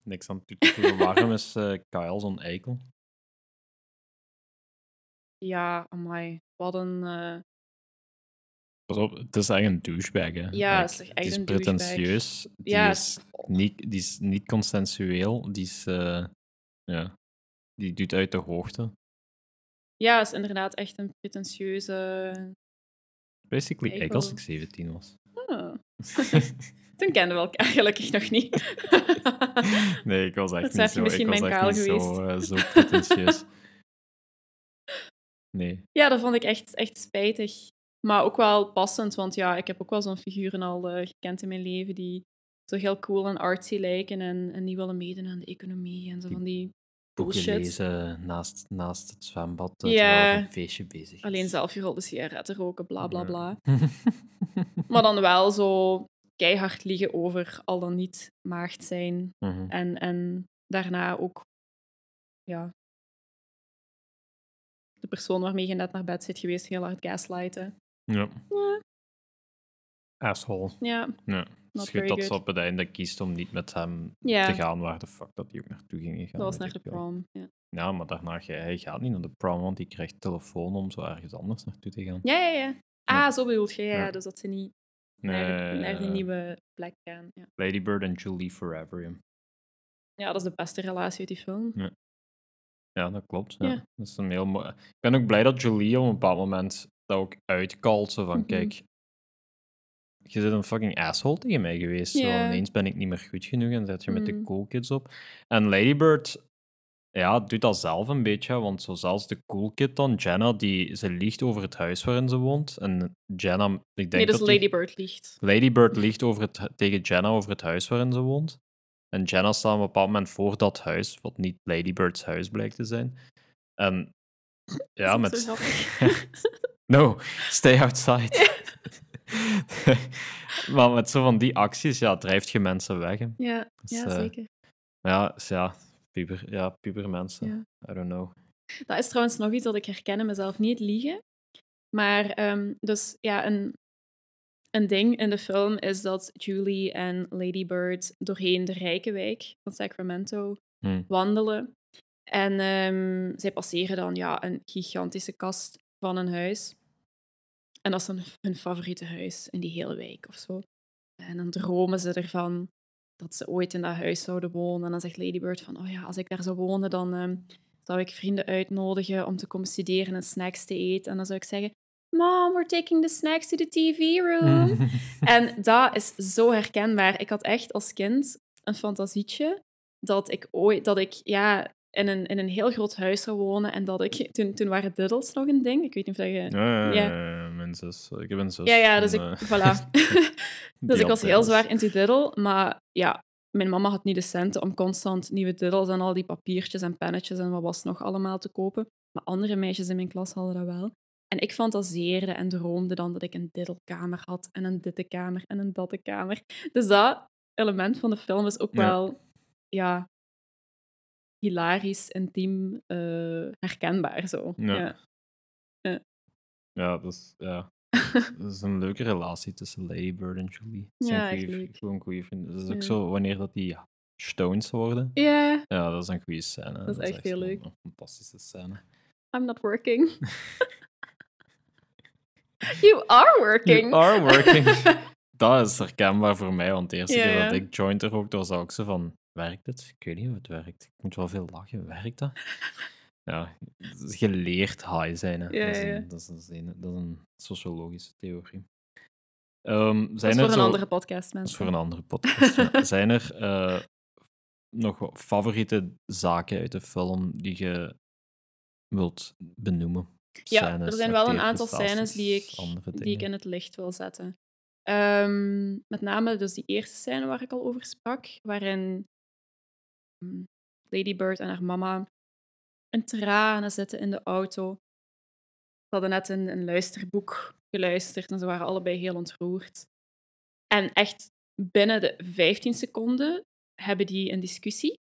Niks aan voegen. Waarom is eh, Kyle zo'n eikel? Ja, amai. Wat een... eh, Pas op, het is echt een douchebag, hè. Ja, het is echt die is een pretentieus, die, Ja, is niet, die is niet consensueel, die is... eh, ja, die doet uit de hoogte. Ja, is inderdaad echt een pretentieuze... Basically, ik als ik Eikel. 17 was. Ah. Toen kenden we elkaar gelukkig nog niet. nee, ik was echt Dat niet zo, ik misschien was mijn kaal geweest. zo, eh, zo pretentieus. Nee. Ja, dat vond ik echt, echt spijtig. Maar ook wel passend, want ja, ik heb ook wel zo'n figuren al eh, gekend in mijn leven die zo heel cool en artsy lijken en, en die willen meedoen aan de economie en zo van die Boeken bullshit. lezen naast, naast het zwembad, eh, Ja. een feestje bezig is. Alleen zelfgerolde sigaretten roken, bla bla Ja. bla. Maar dan wel zo keihard liegen over al dan niet maagd zijn. Mhm. En, en daarna ook ja, de persoon waarmee je net naar bed zit geweest heel hard gaslighten. Ja. Ja, Asshole. ja. Ja. Not Schud very dat ze op het einde kiest om niet met hem Ja. te gaan waar de fuck dat hij ook naartoe ging gaan. dat was naar de prom. Ja. Ja, maar daarna, ga- hij gaat niet naar de prom, want hij krijgt telefoon om zo ergens anders naartoe te gaan. Ja, ja, ja. Ja. Ah, zo bedoelt je. Ja, Ja. ja, dus dat ze niet Nee, naar, naar die nieuwe plek gaan. Ja. Lady Bird en Julie Forever. ja. ja, dat is de beste relatie uit die film. Ja, dat klopt. Ja. Ja. Dat is een heel mooi... Ik ben ook blij dat Julie op een bepaald moment dat ook uitkalt. Zo van, Mhm. kijk, je bent een fucking asshole tegen mij geweest. Zo, Ja. ineens ben ik niet meer goed genoeg en zet je met de Mhm. cool kids op. En Lady Bird, ja, doet dat zelf een beetje, want zo zelfs de cool kid dan, Jenna, die, ze liegt over het huis waarin ze woont. En Jenna, ik denk Nee, dus dat die- Lady Bird liegt. Lady Bird liegt over het, tegen Jenna over het huis waarin ze woont. En Jenna staat op een bepaald moment voor dat huis, wat niet Lady Bird's huis blijkt te zijn. En ja, met. zo no, stay outside. maar met zo van die acties, ja, drijft je mensen weg. hè. Ja, Dus, ja eh, zeker. Ja, dus ja, puber, ja, pubermensen. Ja. I don't know. Dat is trouwens nog iets dat ik herken in mezelf. Niet liegen. Maar ehm, dus ja, een, een ding in de film is dat Julie en Lady Bird doorheen de rijke wijk van Sacramento Hm. wandelen. En ehm, zij passeren dan ja, een gigantische kast van een huis. En dat is dan hun favoriete huis in die hele wijk of zo. En dan dromen ze ervan dat ze ooit in dat huis zouden wonen. En dan zegt Lady Bird van, oh ja, als ik daar zou wonen, dan ehm, zou ik vrienden uitnodigen om te komen studeren en snacks te eten. En dan zou ik zeggen, Mom, we're taking the snacks to the TV room. en dat is zo herkenbaar. Ik had echt als kind een fantasietje dat ik ooit, dat ik ja, in een, in een heel groot huis zou wonen en dat ik, toen, toen waren diddles nog een ding. Ik weet niet of dat je... Ja, ja, Ja. ja, mijn zus. Ik heb een zus. Ja, ja, dus ik, eh, voilà. dus die ik was heel zwaar into diddle, maar ja, mijn mama had niet de centen om constant nieuwe diddles en al die papiertjes en pennetjes en wat was nog allemaal te kopen. Maar andere meisjes in mijn klas hadden dat wel. En ik fantaseerde en droomde dan dat ik een diddelkamer had en een dittekamer en een dattekamer. Dus dat element van de film is ook Ja. wel, ja, hilarisch, intiem, eh, herkenbaar zo. Ja. Ja. Ja, dat is, ja. dat is een leuke relatie tussen Lady Bird en Julie. Zijn Ja, goeie-. Gewoon goede vrienden. Dat is ook zo, wanneer dat die stones worden. Ja, Ja, dat is een goede scène. Dat is echt heel leuk. Een fantastische scène. I'm not working. you are working. You are working. dat is herkenbaar voor mij, want de eerste keer dat ik joint er ook, was ik zo van, werkt het? Ik weet niet of het werkt. Ik moet wel veel lachen. Werkt dat? Ja, geleerd high zijn. Hè. Ja, dat, is ja. een, dat, is een, dat is een sociologische theorie. Ehm, Dat zijn is er voor een zo- andere podcast, Dat is mensen. voor een andere podcast. Zijn er eh, nog wat favoriete zaken uit de film die je wilt benoemen. Ja, er zijn wel een aantal scènes die ik, die ik in het licht wil zetten. Ehm, met name dus die eerste scène waar ik al over sprak, waarin mm, Lady Bird en haar mama in tranen zitten in de auto. Ze hadden net een, een luisterboek geluisterd en ze waren allebei heel ontroerd. En echt binnen de 15 seconden hebben die een discussie,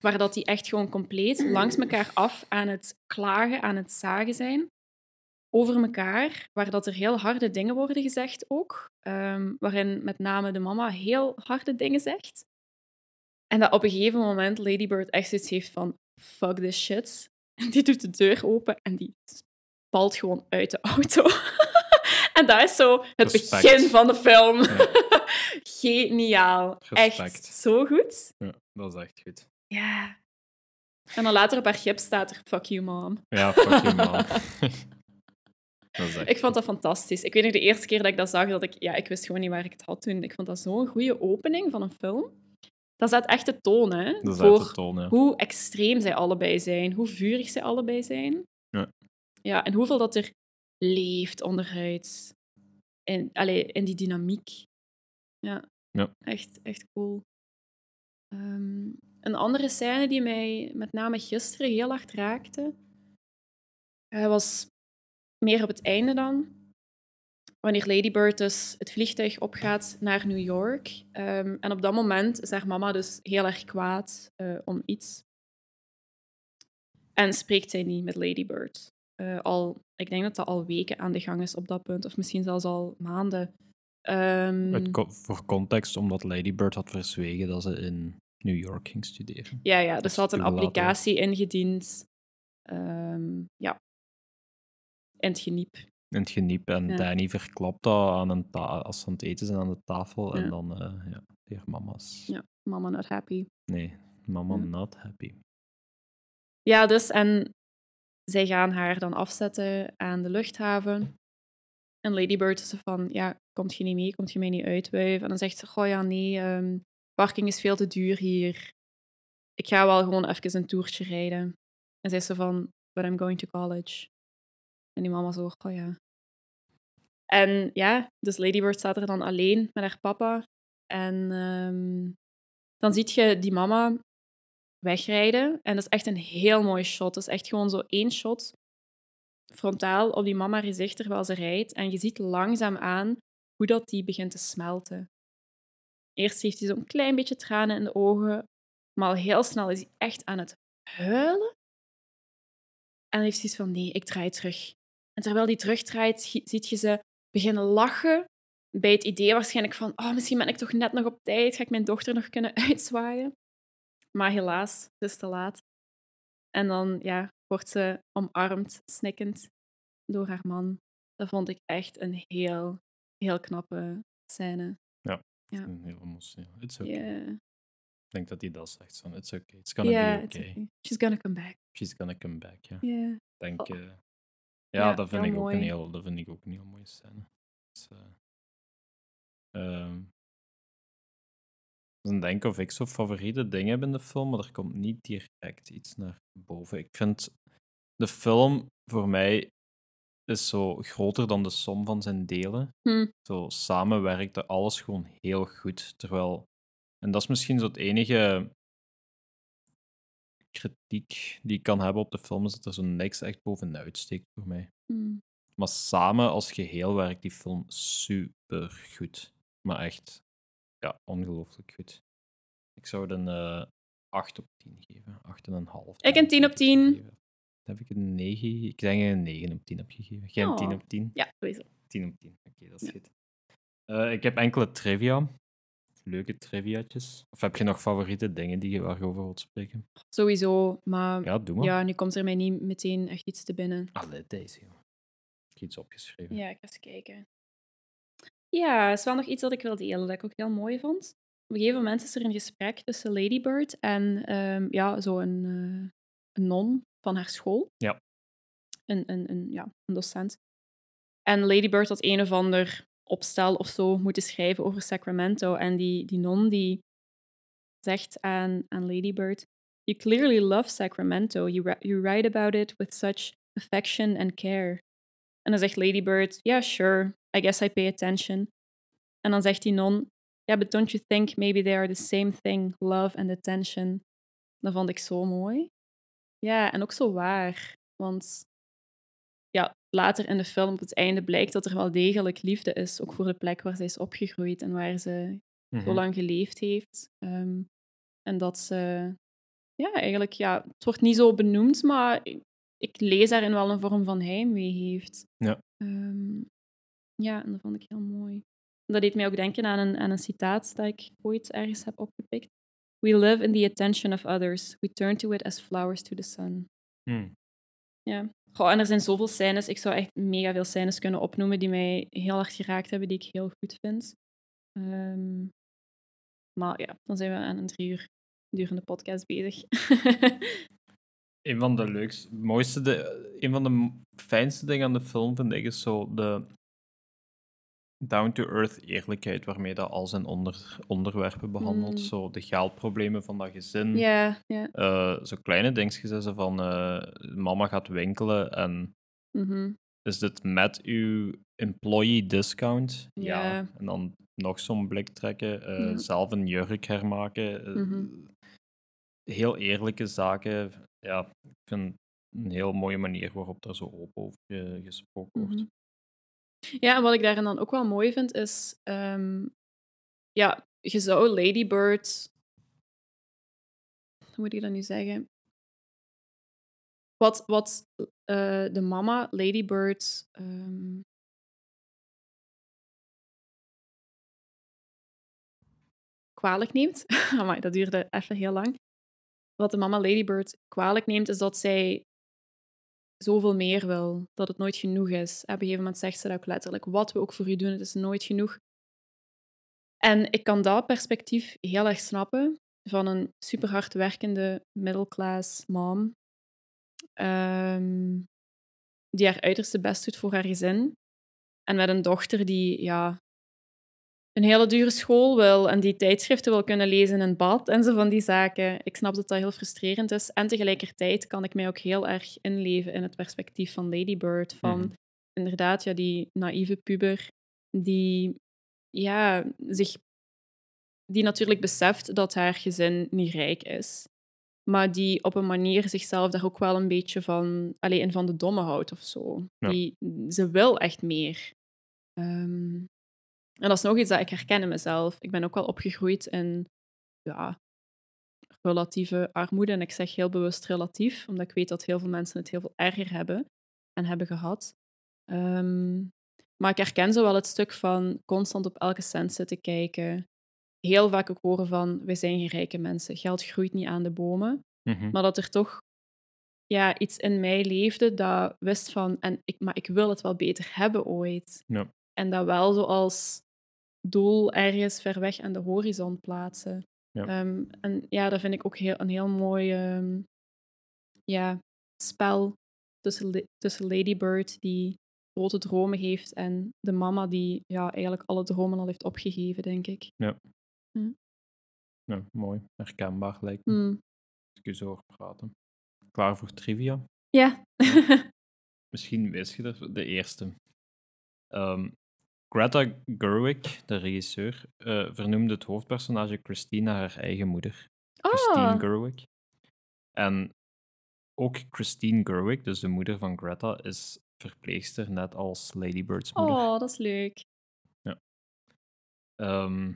waar dat die echt gewoon compleet langs elkaar af aan het klagen, aan het zagen zijn over elkaar, waar dat er heel harde dingen worden gezegd ook, ehm, waarin met name de mama heel harde dingen zegt. En dat op een gegeven moment Lady Bird echt zoiets heeft van fuck this shit. En die doet de deur open en die valt gewoon uit de auto. en dat is zo het Respect. begin van de film. Geniaal. Respect. Echt zo goed. Ja, dat is echt goed. Ja. En dan later op haar gips staat er fuck you mom. Ja, fuck you, echt Ik vond dat fantastisch. Ik weet nog de eerste keer dat ik dat zag, dat ik, ja, ik wist gewoon niet waar ik het had toen. Ik vond dat zo'n goede opening van een film. Dat zet echt de toon, hè? Dat voor de toon, ja. hoe extreem zij allebei zijn, hoe vurig zij allebei zijn. Ja. Ja, en hoeveel dat er leeft onderhuid. En, allee, in die dynamiek. Ja, Ja. Echt, echt cool. Ehm, een andere scène die mij met name gisteren heel hard raakte, eh, was meer op het einde dan. Wanneer Lady Bird dus het vliegtuig opgaat naar New York. Ehm, en op dat moment is haar mama dus heel erg kwaad eh, om iets. En spreekt zij niet met Lady Bird. Eh, al, ik denk dat dat al weken aan de gang is op dat punt, of misschien zelfs al maanden. Ehm, co- voor context, omdat Lady Bird had verzwegen dat ze in New York ging studeren. Ja, ja, dus ze had een applicatie ingediend. Ehm, ja. In het geniep. In het geniep. En Ja. Danny verklapt dat aan een als ze aan het eten zijn aan de tafel. Ja. En dan, eh ja, mama's. Ja, mama not happy. Nee, mama Ja. not happy. Ja, dus en zij gaan haar dan afzetten aan de luchthaven. En Lady Bird is van, ja, komt je niet mee? Komt je mij niet uitwuiven? En dan zegt ze, goh ja, nee, ehm, parking is veel te duur hier. Ik ga wel gewoon even een toertje rijden. En zij is zo van, but I'm going to college. En die mama zo, goh ja. En ja, dus Lady Bird staat er dan alleen met haar papa. En ehm, dan ziet je die mama wegrijden. En dat is echt een heel mooi shot. Dat is echt gewoon zo één shot frontaal op die mama gezicht terwijl ze rijdt. En je ziet langzaam aan hoe dat die begint te smelten. Eerst heeft hij zo'n klein beetje tranen in de ogen, maar al heel snel is hij echt aan het huilen. En heeft hij iets van, nee, ik draai terug. En terwijl hij terugdraait, zie- ziet je ze beginnen lachen bij het idee waarschijnlijk van, oh, misschien ben ik toch net nog op tijd, ga ik mijn dochter nog kunnen uitzwaaien. Maar helaas, het is te laat. En dan ja, wordt ze omarmd, snikkend, door haar man. Dat vond ik echt een heel, heel knappe scène. Ja, Ja. een heel emotioneel. It's okay. Yeah. Ik denk dat hij dat zegt. Van, it's okay. It's gonna Yeah, be okay. okay. She's gonna come back. She's gonna come back. Ja. Yeah. Ik denk, Oh. Ja, Ja, dat, vind ik ook een heel, dat vind ik ook een heel mooie scène. Dus, eh, ehm, ik denk of ik zo favoriete dingen heb in de film, maar er komt niet direct iets naar boven. Ik vind de film voor mij is zo groter dan de som van zijn delen. Hm. Zo samen werkte alles gewoon heel goed. Terwijl, en dat is misschien zo het enige kritiek die ik kan hebben op de film, is dat er zo niks echt bovenuit steekt voor mij. Hm. Maar samen als geheel werkt die film super goed. Maar echt, ja, ongelooflijk goed. Ik zou het een eh 8 op 10 geven. 8,5. Ik een 10 op 10. Heb ik een 9? Ik denk een 9 op 10 heb gegeven. Jij een Oh. 10 op 10? Ja, sowieso. 10 op 10. Oké, dat is Ja. goed. Eh, ik heb enkele trivia. Leuke triviaatjes. Of heb je nog favoriete dingen die je waarover wilt spreken? Sowieso, maar Ja, doe maar. ja, nu komt er mij niet meteen echt iets te binnen. Allee, deze, joh. Ik heb iets opgeschreven. Ja, ik ga eens kijken. Ja, er is wel nog iets dat ik wil delen, dat ik ook heel mooi vond. Op een gegeven moment is er een gesprek tussen Lady Bird en ehm, ja, zo een, eh, een non van haar school. Ja. Een, een, een, ja, een docent. En Lady Bird had een of ander opstel of zo moeten schrijven over Sacramento. En die, die non die zegt aan, aan Lady Bird, You clearly love Sacramento. You, you write about it with such affection and care. En dan zegt Lady Bird, yeah, sure, I guess I pay attention. En dan zegt die non, yeah, but don't you think maybe they are the same thing, love and attention? Dat vond ik zo mooi. Ja, en ook zo waar. Want ja, later in de film, op het einde, blijkt dat er wel degelijk liefde is. Ook voor de plek waar zij is opgegroeid en waar ze zo Mhm. lang geleefd heeft. Ehm, en dat ze, ja, eigenlijk, ja, het wordt niet zo benoemd, maar ik, ik lees daarin wel een vorm van heimwee heeft. Ja. Ehm, ja, en dat vond ik heel mooi. Dat deed mij ook denken aan een, aan een citaat dat ik ooit ergens heb opgepikt. We live in the attention of others. We turn to it as flowers to the sun. Hmm. Ja. Goh, en er zijn zoveel scènes. Ik zou echt mega veel scènes kunnen opnoemen die mij heel hard geraakt hebben, die ik heel goed vind. Ehm, maar ja, dan zijn we aan een drie uur durende podcast bezig. Een van de leukste, mooiste, de, een van de fijnste dingen aan de film vind ik is zo de down-to-earth eerlijkheid waarmee dat al zijn onder, onderwerpen behandelt. Mm. Zo de geldproblemen van dat gezin. ja, ja. Eh, zo kleine dingetjes van eh, mama gaat winkelen en mhm. is dit met uw employee discount? Ja. En dan nog zo'n blik trekken, eh, Ja. zelf een jurk hermaken. Mhm. Heel eerlijke zaken. Ja, ik vind een heel mooie manier waarop er zo open over gesproken wordt. Mhm. Ja, en wat ik daarin dan ook wel mooi vind, is... ehm, ja, je zou Lady Bird... Hoe moet ik dat nu zeggen? Wat, wat eh, de mama, Lady ehm, kwalijk neemt. Amai, dat duurde even heel lang. Wat de mama Lady Bird kwalijk neemt, is dat zij zoveel meer wil. Dat het nooit genoeg is. Op een gegeven moment zegt ze dat ook letterlijk. Wat we ook voor u doen, het is nooit genoeg. En ik kan dat perspectief heel erg snappen van een super middelklas mom. ehm, die haar uiterste best doet voor haar gezin. En met een dochter die ja, een hele dure school wil en die tijdschriften wil kunnen lezen in bad en zo van die zaken. Ik snap dat dat heel frustrerend is. En tegelijkertijd kan ik mij ook heel erg inleven in het perspectief van Lady Bird. Van Mhm. inderdaad, ja, die naïeve puber die ja, zich die natuurlijk beseft dat haar gezin niet rijk is. Maar die op een manier zichzelf daar ook wel een beetje van, alleen in van de domme houdt of zo. Ja. Die, ze wil echt meer. Ehm, en dat is nog iets dat ik herken in mezelf. Ik ben ook wel opgegroeid in ja, relatieve armoede. En ik zeg heel bewust relatief, omdat ik weet dat heel veel mensen het heel veel erger hebben en hebben gehad. Ehm, maar ik herken zo wel het stuk van constant op elke cent zitten kijken. Heel vaak ook horen van, wij zijn geen rijke mensen. Geld groeit niet aan de bomen. Mhm. Maar dat er toch ja, iets in mij leefde dat wist van, en ik, maar ik wil het wel beter hebben ooit. Ja. En dat wel zoals doel ergens ver weg aan de horizon plaatsen. Ja. Ehm, en ja, dat vind ik ook heel, een heel mooi ehm, ja, spel tussen, tussen Lady Bird, die grote dromen heeft, en de mama die ja, eigenlijk alle dromen al heeft opgegeven, denk ik. Ja, mooi. Herkenbaar lijkt me. Hmm. Als ik u zo hoor praten. Klaar voor trivia? Ja. Misschien wist je er de eerste. Ehm, Greta Gerwig, de regisseur, eh, vernoemde het hoofdpersonage Christine naar haar eigen moeder. Christine Ah. Gerwig. En ook Christine Gerwig, dus de moeder van Greta, is verpleegster, net als Lady Bird's moeder. Oh, dat is leuk. Ehm,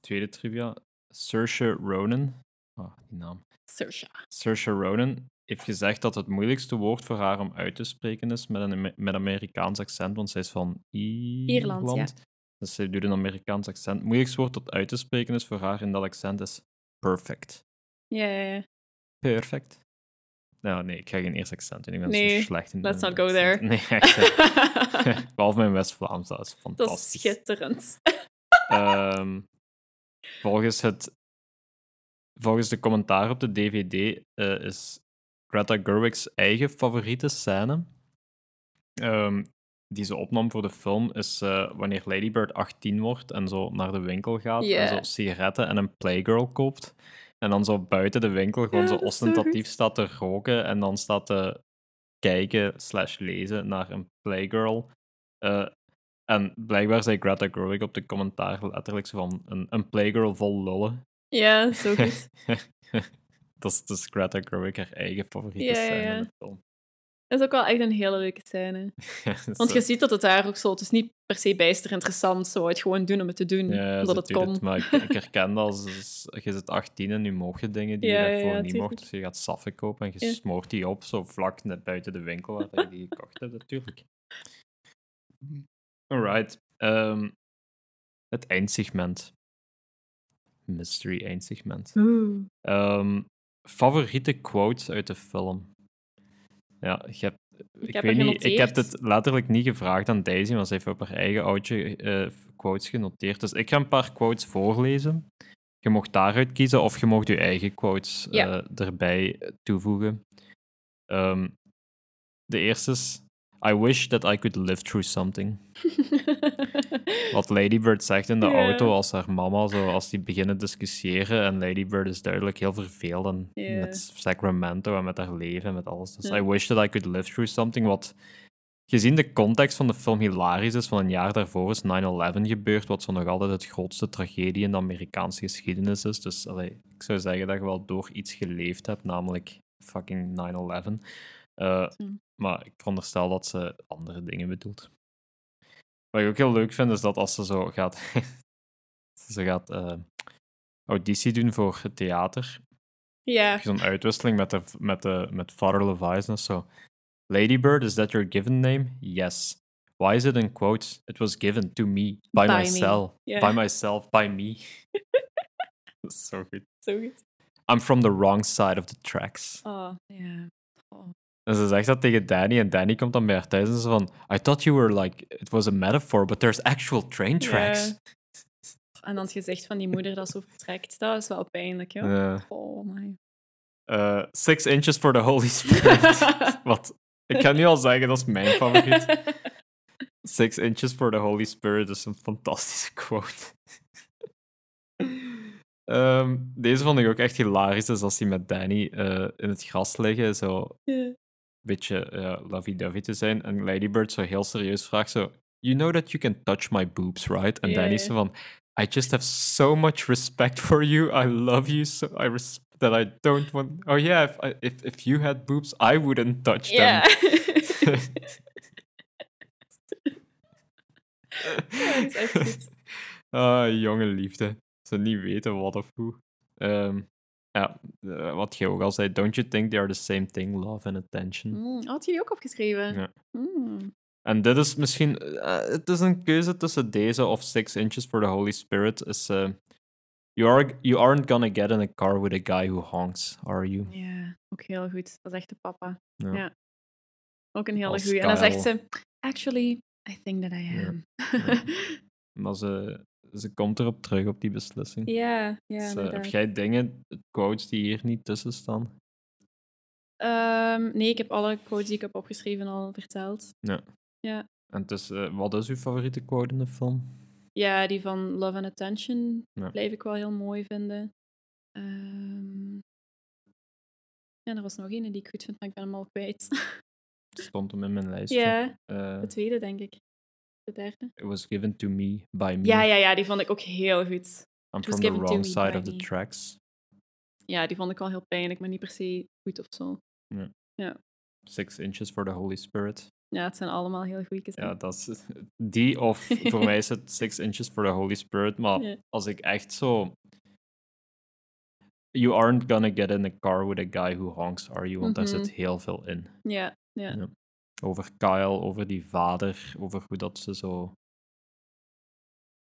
tweede trivia. Saoirse Ronan. Ah, die naam. Saoirse. Saoirse Ronan heeft gezegd dat het moeilijkste woord voor haar om uit te spreken is met een met Amerikaans accent, want zij is van Ierland. Ierland, ja. Dus zij doet een Amerikaans accent. Het moeilijkste woord dat uit te spreken is voor haar in dat accent is perfect. Ja, ja, ja. Perfect. Nou, nee, ik ga geen eerste accent doen. Ik ben Nee, zo slecht in let's not go there. Nee, echt. Behalve mijn West-Vlaams, dat is Dat is fantastisch. schitterend. Ehm, volgens, het, volgens de commentaar op de DVD eh, is Greta Gerwig's eigen favoriete scène, ehm, die ze opnam voor de film, is eh, wanneer Lady Bird 18 wordt en zo naar de winkel gaat en zo sigaretten en een Playgirl koopt. En dan zo buiten de winkel gewoon Ja, zo ostentatief staat te roken en dan staat te kijken slash lezen naar een playgirl. Eh, en blijkbaar zei Greta Gerwig op de commentaar letterlijk zo van een, een playgirl vol lullen. Ja, zo goed. Dat is dus Greta Gerwig haar eigen favoriete Ja, scène ja. in de film. Dat is ook wel echt een hele leuke scène. Want je ziet dat het daar ook zo... Het is niet per se bijster interessant. Ze wou het gewoon doen om het te doen. Ja, omdat het kon. het, maar ik, ik herken dat als, je zit 18 en nu je dingen die je daarvoor niet mocht. Dus je gaat saffen kopen en je smoort die op, zo vlak net buiten de winkel waar je die gekocht hebt, natuurlijk. Alright. ehm, het eindsegment. Mystery eindsegment. Oeh. Favoriete quotes uit de film? Ja, je hebt, ik, heb weet niet, ik heb het letterlijk niet gevraagd aan Daisy, want ze heeft op haar eigen oudje eh, quotes genoteerd. Dus ik ga een paar quotes voorlezen. Je mocht daaruit kiezen of je mocht je eigen quotes Ja. eh, erbij toevoegen. Ehm, de eerste is: I wish that I could live through something. Wat Lady Bird zegt in de auto als haar mama, zo, als die beginnen discussiëren. En Lady Bird is duidelijk heel verveeld en met Sacramento en met haar leven en met alles. Dus. I wish that I could live through something. Wat gezien de context van de film hilarisch is, van een jaar daarvoor is 9-11 gebeurd, wat zo nog altijd het grootste tragedie in de Amerikaanse geschiedenis is. Dus allee, ik zou zeggen dat je wel door iets geleefd hebt, namelijk fucking 9-11. Eh, Hm. Maar ik veronderstel dat ze andere dingen bedoelt. Wat ik ook heel leuk vind, is dat als ze zo gaat, ze gaat eh, auditie doen voor het theater, ja. zo'n uitwisseling met, de, met, de, met Father Levi's en zo. Ladybird, is that your given name? Yes. Why is it in quotes? It was given to me, by, By me. myself. By myself, by me. Dat is zo goed. Zo goed. I'm from the wrong side of the tracks. Oh, ja. Oh. En ze zegt dat tegen Danny en Danny komt dan bij haar thuis en ze van I thought you were like, it was a metaphor, but there's actual train tracks. Ja. En dan het gezicht van die moeder dat zo vertrekt. Dat is wel pijnlijk, joh. Ja. Oh my. Eh, six inches for the Holy Spirit. Wat? Ik kan nu al zeggen, dat is mijn favoriet. Six inches for the Holy Spirit is een fantastische quote. Ehm, deze vond ik ook echt hilarisch. Dus als die met Danny eh, in het gras liggen, zo. Beetje eh, lovey-dovey te zijn. En Ladybird zo heel serieus vraagt zo... You know that you can touch my boobs, right? En Danny zo van... I just have so much respect for you. I love you so... I res that I don't want... Oh yeah, if, I- if, if you had boobs, I wouldn't touch them. Ja, is ah, jonge liefde. Ze niet weten wat of hoe. Ehm, ja, eh, wat je ook al zei. Don't you think they are the same thing, love and attention? Mm, had je die ook opgeschreven? Ja. Mm. En dit is misschien... eh, het is een keuze tussen deze of Six Inches for the Holy Spirit. Is, eh, you, are, you aren't gonna get in a car with a guy who honks, are you? Ja, ook heel goed. Dat is echt de papa. Ja. Ja. Ook een hele Als goeie. En dan zegt ze... Actually, I think that I Ja. am. Maar ze, ze komt erop terug, op die beslissing. ja, ja, Dus, eh, heb jij dingen, quotes die hier niet tussen staan? Ehm, nee, ik heb alle quotes die ik heb opgeschreven al verteld. Ja. Ja. En dus, wat is uw favoriete quote in de film? Ja, die van Love and Attention Ja. blijf ik wel heel mooi vinden. Ehm, ja, er was nog een die ik goed vind, maar ik ben hem al kwijt. Stond hem in mijn lijstje. ja, Eh, de tweede denk ik. De derde. it was given to me by me. Ja, ja, ja, die vond ik ook heel goed. I'm it from the wrong side of the me. tracks. Ja, die vond ik wel heel pijnlijk, maar niet per se goed of zo. Six inches for the Holy Spirit. Ja, het zijn allemaal heel goede Ja, dat is die of voor mij is het Six inches for the Holy Spirit. Maar Ja. als ik echt zo. You aren't gonna get in a car with a guy who honks, are you? Want daar Mhm. zit heel veel in. Ja, ja. Ja. Over Kyle, over die vader, over hoe dat ze zo.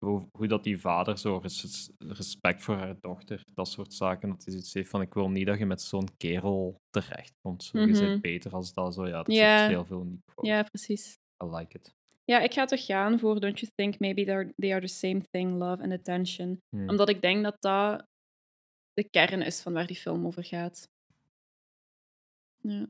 Hoe, dat die vader zo res- respect voor haar dochter, dat soort zaken. Dat is iets heeft van: ik wil niet dat je met zo'n kerel terechtkomt. Zo, Je Mhm. bent beter als dat. Zo, ja, dat zit heel veel die quote. ja, precies. I like it. Ja, ik ga toch gaan voor Don't You Think Maybe They Are the Same Thing, Love and Attention. Hmm. Omdat ik denk dat dat de kern is van waar die film over gaat. Ja.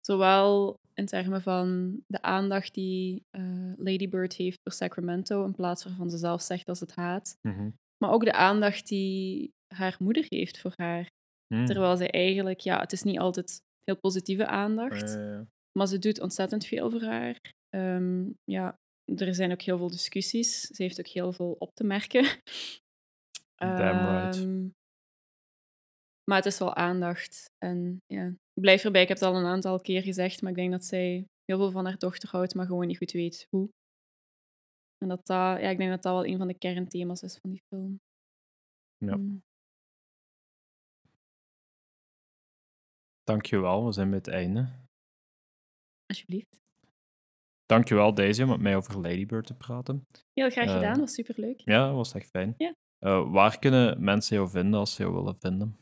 Zowel in termen van de aandacht die eh, Lady Bird heeft voor Sacramento, in plaats waarvan ze zelf zegt dat ze het haat. Mhm. Maar ook de aandacht die haar moeder geeft voor haar. Hmm. Terwijl ze eigenlijk, ja, het is niet altijd heel positieve aandacht, maar ze doet ontzettend veel voor haar. Ehm, ja, er zijn ook heel veel discussies. Ze heeft ook heel veel op te merken. Damn right. Ehm, maar het is wel aandacht. En ja, blijf erbij. Ik heb het al een aantal keer gezegd, maar ik denk dat zij heel veel van haar dochter houdt, maar gewoon niet goed weet hoe. En dat dat, ja, ik denk dat dat wel een van de kernthema's is van die film. Ja. Mm. Dankjewel, we zijn bij het einde. Alsjeblieft. Dankjewel Daisy om met mij over Lady Bird te praten. Heel graag gedaan, was superleuk. Ja, dat was echt fijn. Ja. Eh, waar kunnen mensen jou vinden als ze jou willen vinden?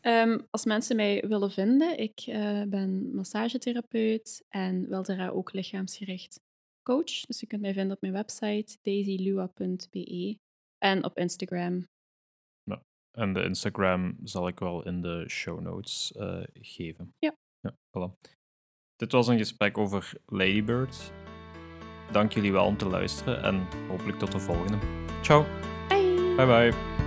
Ehm, als mensen mij willen vinden, ik eh, ben massagetherapeut en weldra ook lichaamsgericht coach. Dus je kunt mij vinden op mijn website daisylua.be en op Instagram. En de Instagram zal ik wel in de show notes eh, geven. Ja. ja voilà. Dit was een gesprek over Lady Bird. Dank jullie wel om te luisteren en hopelijk tot de volgende. Ciao. Bye! Bye bye.